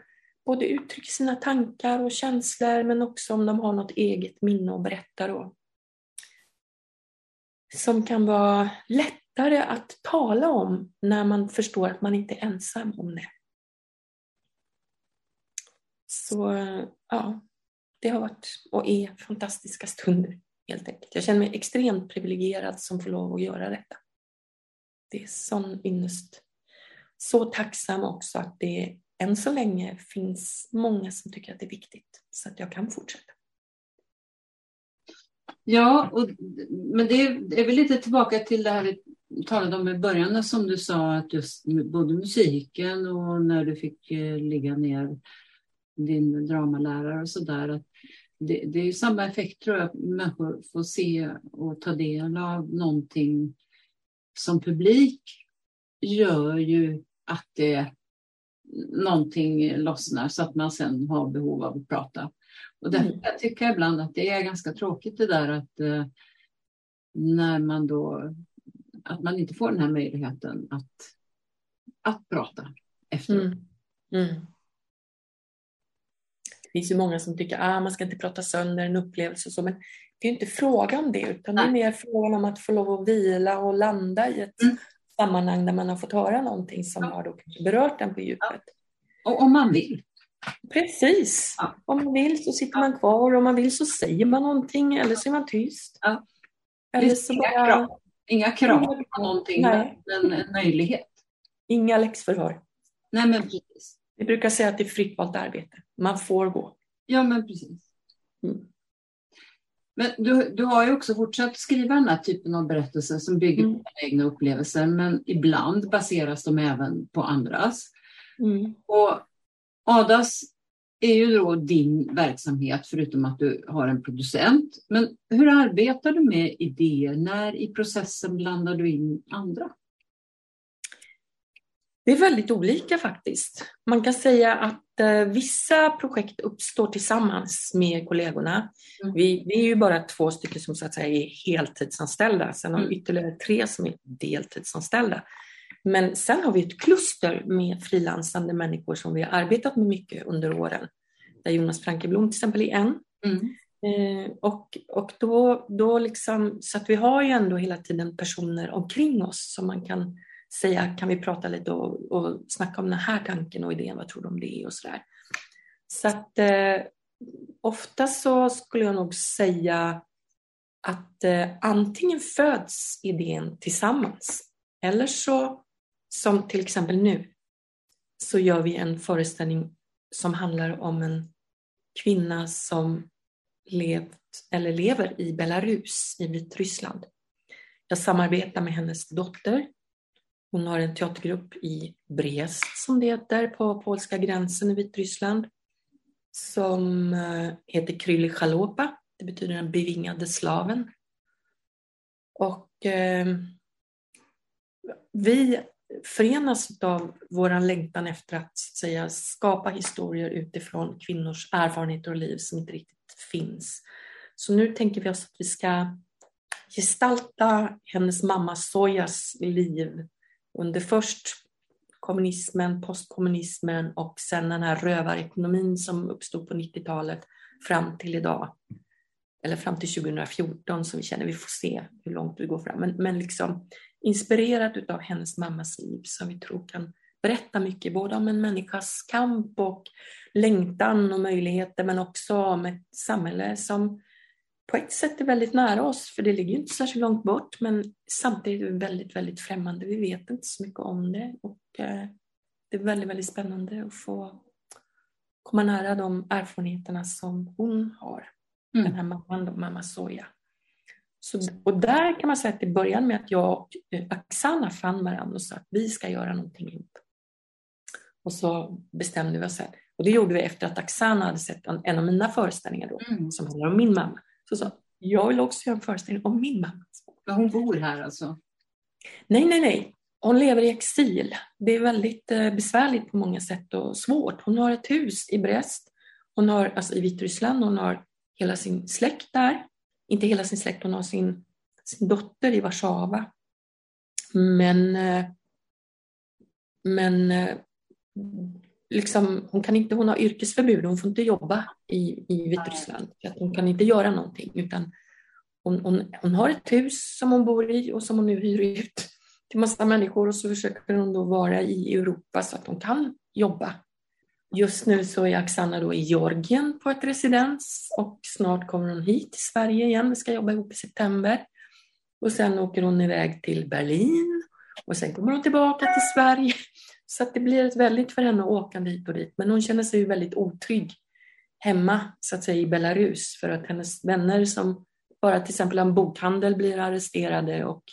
både uttrycker sina tankar och känslor men också om de har något eget minne att berätta då. Som kan vara lättare att tala om när man förstår att man inte är ensam om det. Så ja, det har varit och är fantastiska stunder helt enkelt. Jag känner mig extremt privilegierad som får lov att göra detta. Det är sån ynnest. Så tacksam också att det än så länge finns många som tycker att det är viktigt så att jag kan fortsätta. Ja, och, men det är, väl lite tillbaka till det här vi talade om i början som du sa att just både musiken och när du fick eh, ligga ner din dramalärare och sådär. det, det är ju samma effekt tror jag, att människor får se och ta del av någonting som publik gör ju att det någonting lossnar så att man sen har behov av att prata. Och därför mm. jag tycker jag ibland att det är ganska tråkigt det där att eh, när man då att man inte får den här möjligheten att, att prata efteråt. Mm. Mm. Finns ju många som tycker att ah, man ska inte prata sönder en upplevelse och så, men det är inte fråga om det, utan Nej. det är mer frågan om att få lov att vila och landa i ett mm. sammanhang där man har fått höra någonting som ja. har då berört en på djupet. Ja. Och om man vill. Precis. Ja. Om man vill så sitter man kvar, om man vill så säger man någonting eller så är man tyst. Eller så bara... Inga krav på någonting, Nej. men en möjlighet. Inga läxförhör. Nej, men precis. Vi brukar säga att det är fritt valt arbete. Man får gå. Ja, men precis. Mm. Men du, du har ju också fortsatt skriva den här typen av berättelser som bygger mm. på egna upplevelser, men ibland baseras de även på andras. Mm. Och Adas är ju då din verksamhet, förutom att du har en producent. Men hur arbetar du med idéer? När i processen blandar du in andra? Det är väldigt olika faktiskt. Man kan säga att vissa projekt uppstår tillsammans med kollegorna. Mm. Vi, vi, är ju bara två stycken som så att säga är heltidsanställda. Sen har vi mm. ytterligare tre som är deltidsanställda. Men sen har vi ett kluster med frilansande människor som vi har arbetat med mycket under åren. Där Jonas Frankeblom till exempel är en. Mm. Eh, och och då, då liksom, så att vi har ju ändå hela tiden personer omkring oss som man kan säga, kan vi prata lite och, och snacka om den här tanken och idén, vad tror du om det och sådär. Så att eh, ofta så skulle jag nog säga att eh, antingen föds idén tillsammans eller så, som till exempel nu, så gör vi en föreställning som handlar om en kvinna som levt eller lever i Belarus i Vitryssland. Jag samarbetar med hennes dotter hon har en teatergrupp i Brest som det heter på polska gränsen i Vitryssland som eh, heter Kryli Chalopa. Det betyder den bevingade slaven. Och eh, vi förenas av vår längtan efter att, att säga, skapa historier utifrån kvinnors erfarenheter och liv som inte riktigt finns. Så nu tänker vi oss att vi ska gestalta hennes mamma Sojas liv under först kommunismen, postkommunismen och sen den här rövarekonomin som uppstod på 90-talet fram till idag. Eller fram till 2014 som vi känner, vi får se hur långt vi går fram. Men, men liksom inspirerad av hennes mammas liv som vi tror kan berätta mycket, både om en människas kamp och längtan och möjligheter, men också om ett samhälle som på ett sätt är väldigt nära oss, för det ligger inte särskilt långt bort, men samtidigt är det väldigt, väldigt främmande. Vi vet inte så mycket om det och eh, det är väldigt, väldigt spännande att få komma nära de erfarenheterna som hon har. Mm. Den här mamman, mamma Soja. Så, och där kan man säga att det började med att jag och eh, Oksana fann varandra och sa att vi ska göra någonting ihop. Och så bestämde vi oss. Här. Och det gjorde vi efter att Oksana hade sett en, en av mina föreställningar då, mm. som handlar om min mamma. Så sa jag vill också göra en föreställning om min mamma. Men hon bor här alltså? Nej, nej, nej. Hon lever i exil. Det är väldigt eh, besvärligt på många sätt och svårt. Hon har ett hus i Brest, hon har, alltså i Vitryssland, hon har hela sin släkt där. Inte hela sin släkt, hon har sin, sin dotter i Warszawa. Men, eh, men eh, liksom, hon, kan inte, hon har yrkesförbud, hon får inte jobba i, i Vitryssland. Att hon kan inte göra någonting utan hon, hon, hon har ett hus som hon bor i och som hon nu hyr ut till massa människor och så försöker hon då vara i Europa så att hon kan jobba. Just nu så är Oksana då i Georgien på ett residens och snart kommer hon hit till Sverige igen. Vi ska jobba ihop i september. Och sen åker hon iväg till Berlin och sen kommer hon tillbaka till Sverige. Så det blir ett väldigt för henne att åka dit och dit. Men hon känner sig ju väldigt otrygg hemma så att säga i Belarus för att hennes vänner som bara till exempel en bokhandel blir arresterade och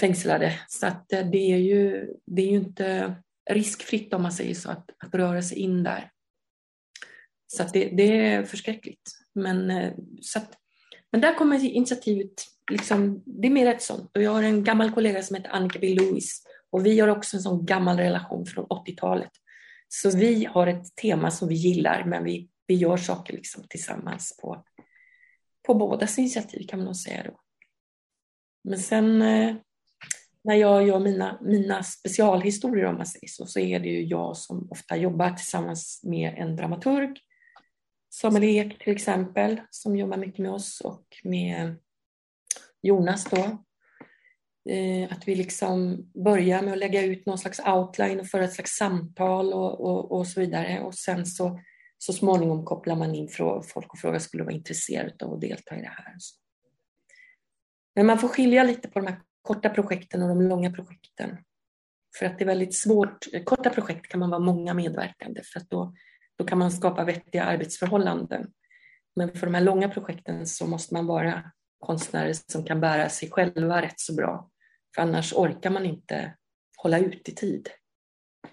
fängslade. Så att eh, det är ju, det är ju inte riskfritt om man säger så att, att röra sig in där. Så det, det, är förskräckligt. Men, eh, så att, men där kommer initiativet, liksom, det är mer ett sånt. Och jag har en gammal kollega som heter Annika B. Lewis och vi har också en sån gammal relation från 80-talet. Så vi har ett tema som vi gillar men vi, vi gör saker liksom tillsammans på, på bådas initiativ kan man nog säga då. Men sen eh, när jag gör mina, mina specialhistorier om man säger så, så är det ju jag som ofta jobbar tillsammans med en dramaturg. Samuel Ek till exempel, som jobbar mycket med oss och med Jonas då. Eh, att vi liksom börjar med att lägga ut någon slags outline och föra ett slags samtal och, och, och så vidare. Och sen så, så småningom kopplar man in folk och frågar skulle vara intresserade av att delta i det här. Men man får skilja lite på de här korta projekten och de långa projekten. För att det är väldigt svårt. Korta projekt kan man vara många medverkande för att då, då kan man skapa vettiga arbetsförhållanden. Men för de här långa projekten så måste man vara konstnärer som kan bära sig själva rätt så bra. För annars orkar man inte hålla ut i tid.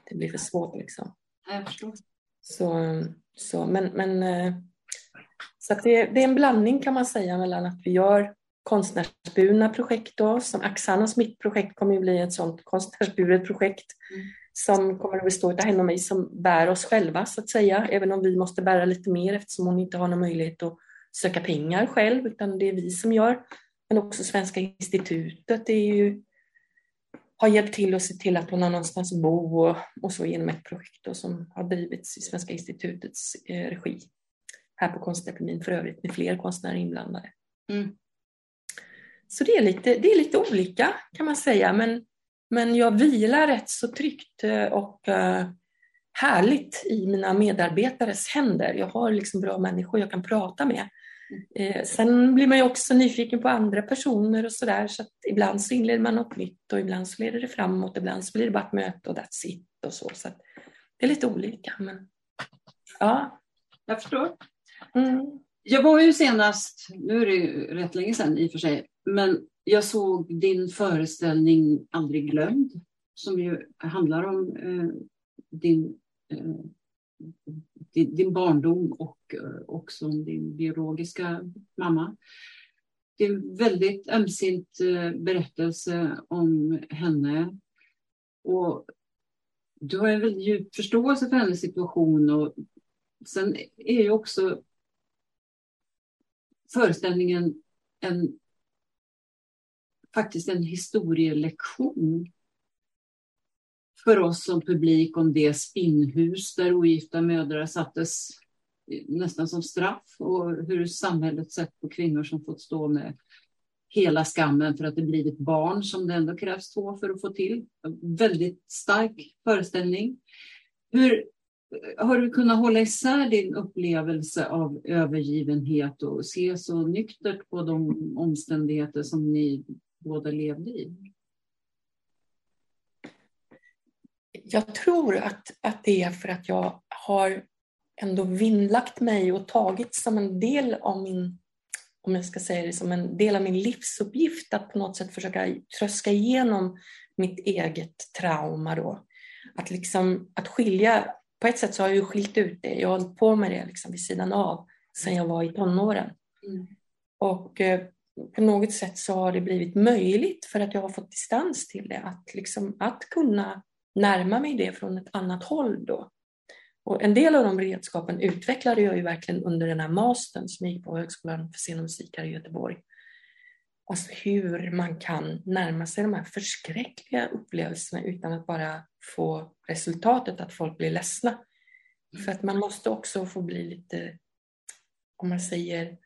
Det blir för svårt liksom. Jag förstår. Så, så, men, men, eh, så att det, det är en blandning kan man säga mellan att vi gör konstnärsburna projekt då, som Axanas mitt projekt kommer att bli ett sådant konstnärsburet projekt mm. som kommer att bestå av henne och mig som bär oss själva så att säga, även om vi måste bära lite mer eftersom hon inte har någon möjlighet att söka pengar själv, utan det är vi som gör. Men också Svenska institutet är ju, har hjälpt till att se till att hon har någonstans att bo och, och så genom ett projekt då, som har drivits i Svenska institutets eh, regi här på Konstakademin för övrigt med fler konstnärer inblandade. Mm. Så det är, lite, det är lite olika kan man säga, men, men jag vilar rätt så tryggt eh, och uh, härligt i mina medarbetares händer. Jag har liksom bra människor jag kan prata med. Eh, sen blir man ju också nyfiken på andra personer och sådär, så att ibland så inleder man något nytt och ibland så leder det framåt, ibland så blir det bara ett möte och that's it och så. så det är lite olika, men ja. Jag förstår. Mm. Jag var ju senast, nu är det ju rätt länge sedan i och för sig, men jag såg din föreställning Aldrig glömd som ju handlar om eh, din, eh, din, din, barndom och eh, också om din biologiska mamma. Det är en väldigt ömsint eh, berättelse om henne. Och du har en väldigt djup förståelse för hennes situation och sen är ju också föreställningen en faktiskt en historielektion för oss som publik om det spinnhus där ogifta mödrar sattes nästan som straff och hur samhället sett på kvinnor som fått stå med hela skammen för att det blivit barn som det ändå krävs två för att få till. Väldigt stark föreställning. Hur har du kunnat hålla isär din upplevelse av övergivenhet och se så nyktert på de omständigheter som ni båda levde i? Jag tror att, att det är för att jag har ändå vinnlagt mig och tagit som en del av min, om jag ska säga det, som en del av min livsuppgift att på något sätt försöka tröska igenom mitt eget trauma då. Att liksom, att skilja, på ett sätt så har jag ju skilt ut det, jag har hållit på med det liksom vid sidan av sedan jag var i tonåren. Mm. Och eh, på något sätt så har det blivit möjligt för att jag har fått distans till det, att, liksom, att kunna närma mig det från ett annat håll då. Och en del av de redskapen utvecklade jag ju verkligen under den här mastern som jag gick på Högskolan för scen och musik här i Göteborg. Alltså hur man kan närma sig de här förskräckliga upplevelserna utan att bara få resultatet att folk blir ledsna. För att man måste också få bli lite, om man säger,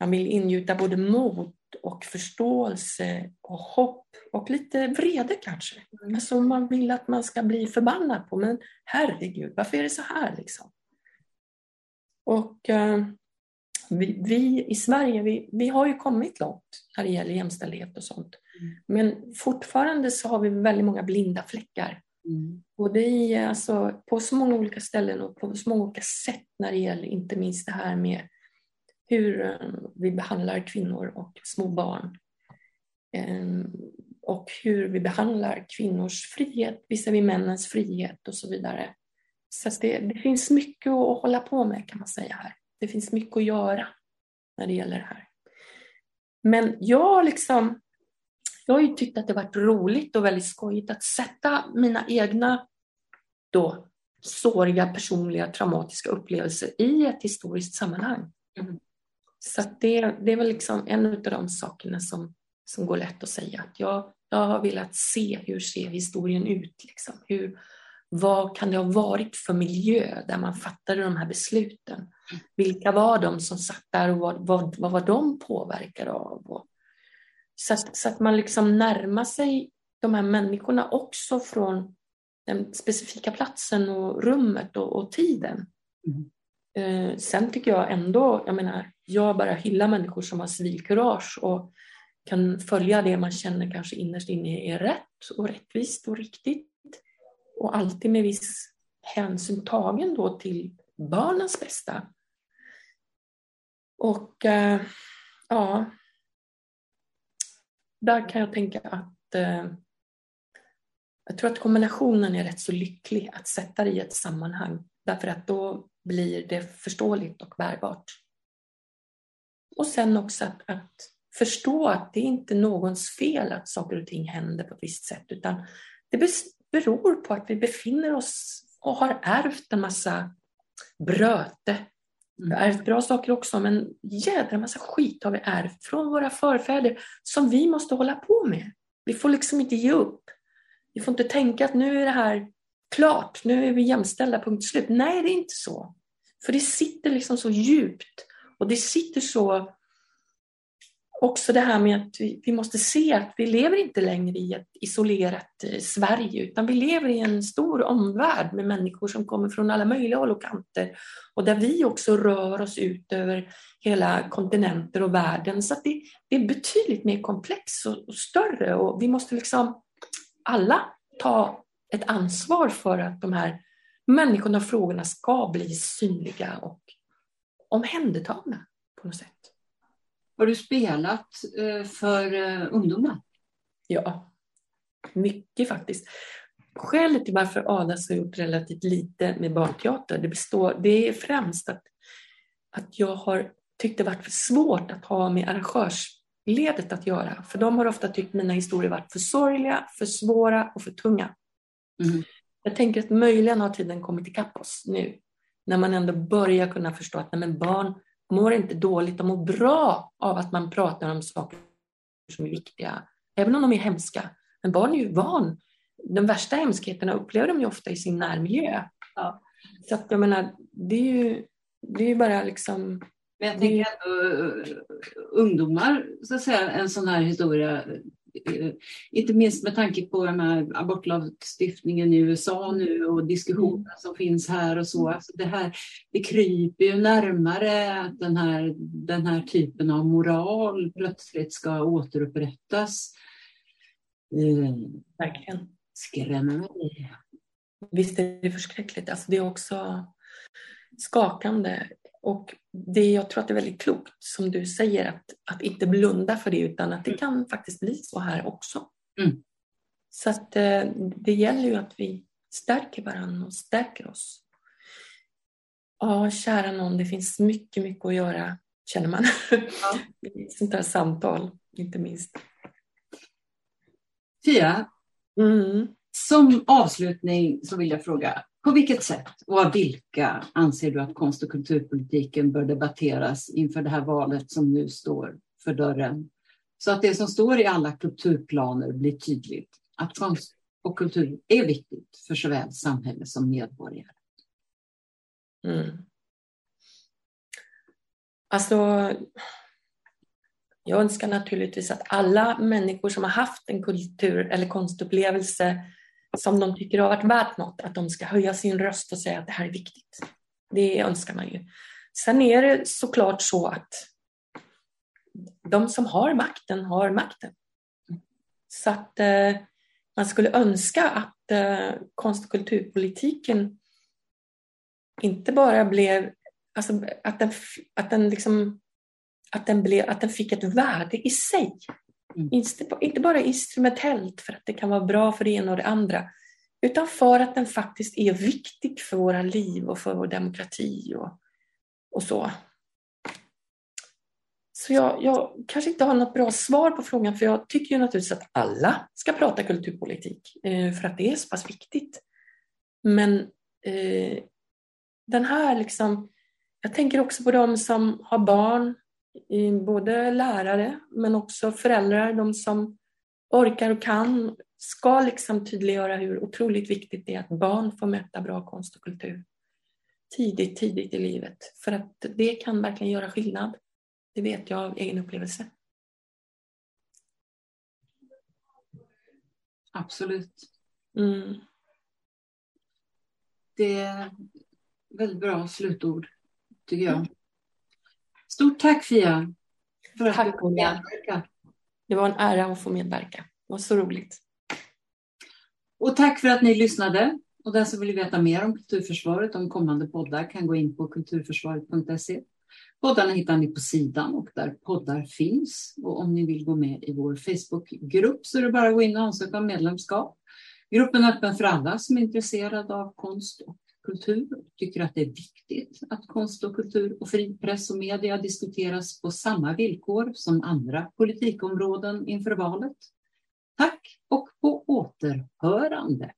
man vill ingjuta både mod och förståelse och hopp och lite vrede kanske. Mm. Alltså man vill att man ska bli förbannad på, men herregud, varför är det så här liksom? Och uh, vi, vi, i Sverige, vi, vi har ju kommit långt när det gäller jämställdhet och sånt. Mm. Men fortfarande så har vi väldigt många blinda fläckar. Mm. Både i, alltså, på så många olika ställen och på så många olika sätt när det gäller inte minst det här med hur eh, vi behandlar kvinnor och små barn. Ehm, och hur vi behandlar kvinnors frihet visavi männens frihet och så vidare. Så det, det, finns mycket att hålla på med kan man säga här. Det finns mycket att göra när det gäller det här. Men jag, liksom, jag har ju tyckt att det varit roligt och väldigt skojigt att sätta mina egna då, såriga, personliga, traumatiska upplevelser i ett historiskt sammanhang. Mm. Så det, det är väl liksom en av de sakerna som, som går lätt att säga. Att jag, jag har velat se hur ser historien ut? Liksom? Hur, vad kan det ha varit för miljö där man fattade de här besluten? Vilka var de som satt där och vad, vad, vad var de påverkade av? Och, så, att, så att man liksom närmar sig de här människorna också från den specifika platsen och rummet och, och tiden. Mm. Eh, sen tycker jag ändå, jag menar, jag bara hyllar människor som har civilkurage och kan följa det man känner kanske innerst inne är rätt och rättvist och riktigt. Och alltid med viss hänsyn tagen då till barnens bästa. Och äh, ja, där kan jag tänka att äh, jag tror att kombinationen är rätt så lycklig att sätta det i ett sammanhang därför att då blir det förståeligt och bärbart. Och sen också att, att förstå att det är inte någons fel att saker och ting händer på ett visst sätt utan det beror på att vi befinner oss och har ärvt en massa bröte. Vi har ärvt bra saker också men jädra massa skit har vi ärvt från våra förfäder som vi måste hålla på med. Vi får liksom inte ge upp. Vi får inte tänka att nu är det här klart, nu är vi jämställda, punkt slut. Nej, det är inte så. För det sitter liksom så djupt och det sitter så också det här med att vi, vi, måste se att vi lever inte längre i ett isolerat eh, Sverige utan vi lever i en stor omvärld med människor som kommer från alla möjliga håll och kanter och där vi också rör oss ut över hela kontinenter och världen. Så det, det, är betydligt mer komplext och, och större och vi måste liksom alla ta ett ansvar för att de här människorna och frågorna ska bli synliga och omhändertagna på något sätt. Har du spelat eh, för eh, ungdomar? Ja, mycket faktiskt. Skälet till varför Adas har gjort relativt lite med barnteater, det, består, det är främst att, att jag har tyckt det varit för svårt att ha med arrangörsledet att göra. För de har ofta tyckt mina historier varit för sorgliga, för svåra och för tunga. Mm. Jag tänker att möjligen har tiden kommit ikapp oss nu, när man ändå börjar kunna förstå att nej, men barn mår inte dåligt, de mår bra av att man pratar om saker som är viktiga, även om de är hemska. Men barn är ju van. De värsta hemskheterna upplever de ju ofta i sin närmiljö. Ja. Så att jag menar, det är ju, det är ju bara liksom... Men jag tänker ändå uh, ungdomar, så att säga, en sån här historia Eh, inte minst med tanke på den här abortlagstiftningen i USA nu och diskussionen mm. som finns här och så. Alltså det, här, det kryper ju närmare att den här, den här typen av moral plötsligt ska återupprättas. Eh, Verkligen. Skrämmer mig. Visst är det förskräckligt. Alltså det är också skakande och det, jag tror att det är väldigt klokt som du säger att, att inte blunda för det utan att det kan faktiskt bli så här också. Mm. Så att eh, det gäller ju att vi stärker varandra och stärker oss. Ja, kära någon, det finns mycket, mycket att göra känner man ja. sånt här samtal, inte minst. Fia, mm. som avslutning så vill jag fråga, på vilket sätt och av vilka anser du att konst och kulturpolitiken bör debatteras inför det här valet som nu står för dörren? Så att det som står i alla kulturplaner blir tydligt. Att konst och kultur är viktigt för såväl samhälle som medborgare. Mm. Alltså, jag önskar naturligtvis att alla människor som har haft en kultur eller konstupplevelse som de tycker har varit värt något, att de ska höja sin röst och säga att det här är viktigt. Det önskar man ju. Sen är det såklart så att de som har makten har makten. Så att eh, man skulle önska att eh, konst och kulturpolitiken inte bara blev, alltså att den, att den liksom att den, blev, att den fick ett värde i sig. Mm. Inte, bara instrumentellt för att det kan vara bra för det ena och det andra, utan för att den faktiskt är viktig för våra liv och för vår demokrati och, och så. Så jag, jag, kanske inte har något bra svar på frågan för jag tycker ju naturligtvis att alla ska prata kulturpolitik eh, för att det är så pass viktigt. Men eh, den här liksom, jag tänker också på de som har barn, både lärare men också föräldrar, de som orkar och kan, ska liksom tydliggöra hur otroligt viktigt det är att barn får möta bra konst och kultur tidigt, tidigt i livet. För att det kan verkligen göra skillnad. Det vet jag av egen upplevelse. Absolut. Mm. Det är väldigt bra slutord, tycker jag. Stort tack Fia för att tack, du kom medverka. Det var en ära att få medverka. Det var så roligt. Och tack för att ni lyssnade. Och den som vill veta mer om Kulturförsvaret, om kommande poddar, kan gå in på kulturförsvaret.se. Poddarna hittar ni på sidan och där poddar finns. Och om ni vill gå med i vår Facebookgrupp så är det bara att gå in och ansöka om medlemskap. Gruppen är öppen för alla som är intresserade av konst och kultur och tycker att det är viktigt att konst och kultur och fri press och media diskuteras på samma villkor som andra politikområden inför valet. Tack och på återhörande.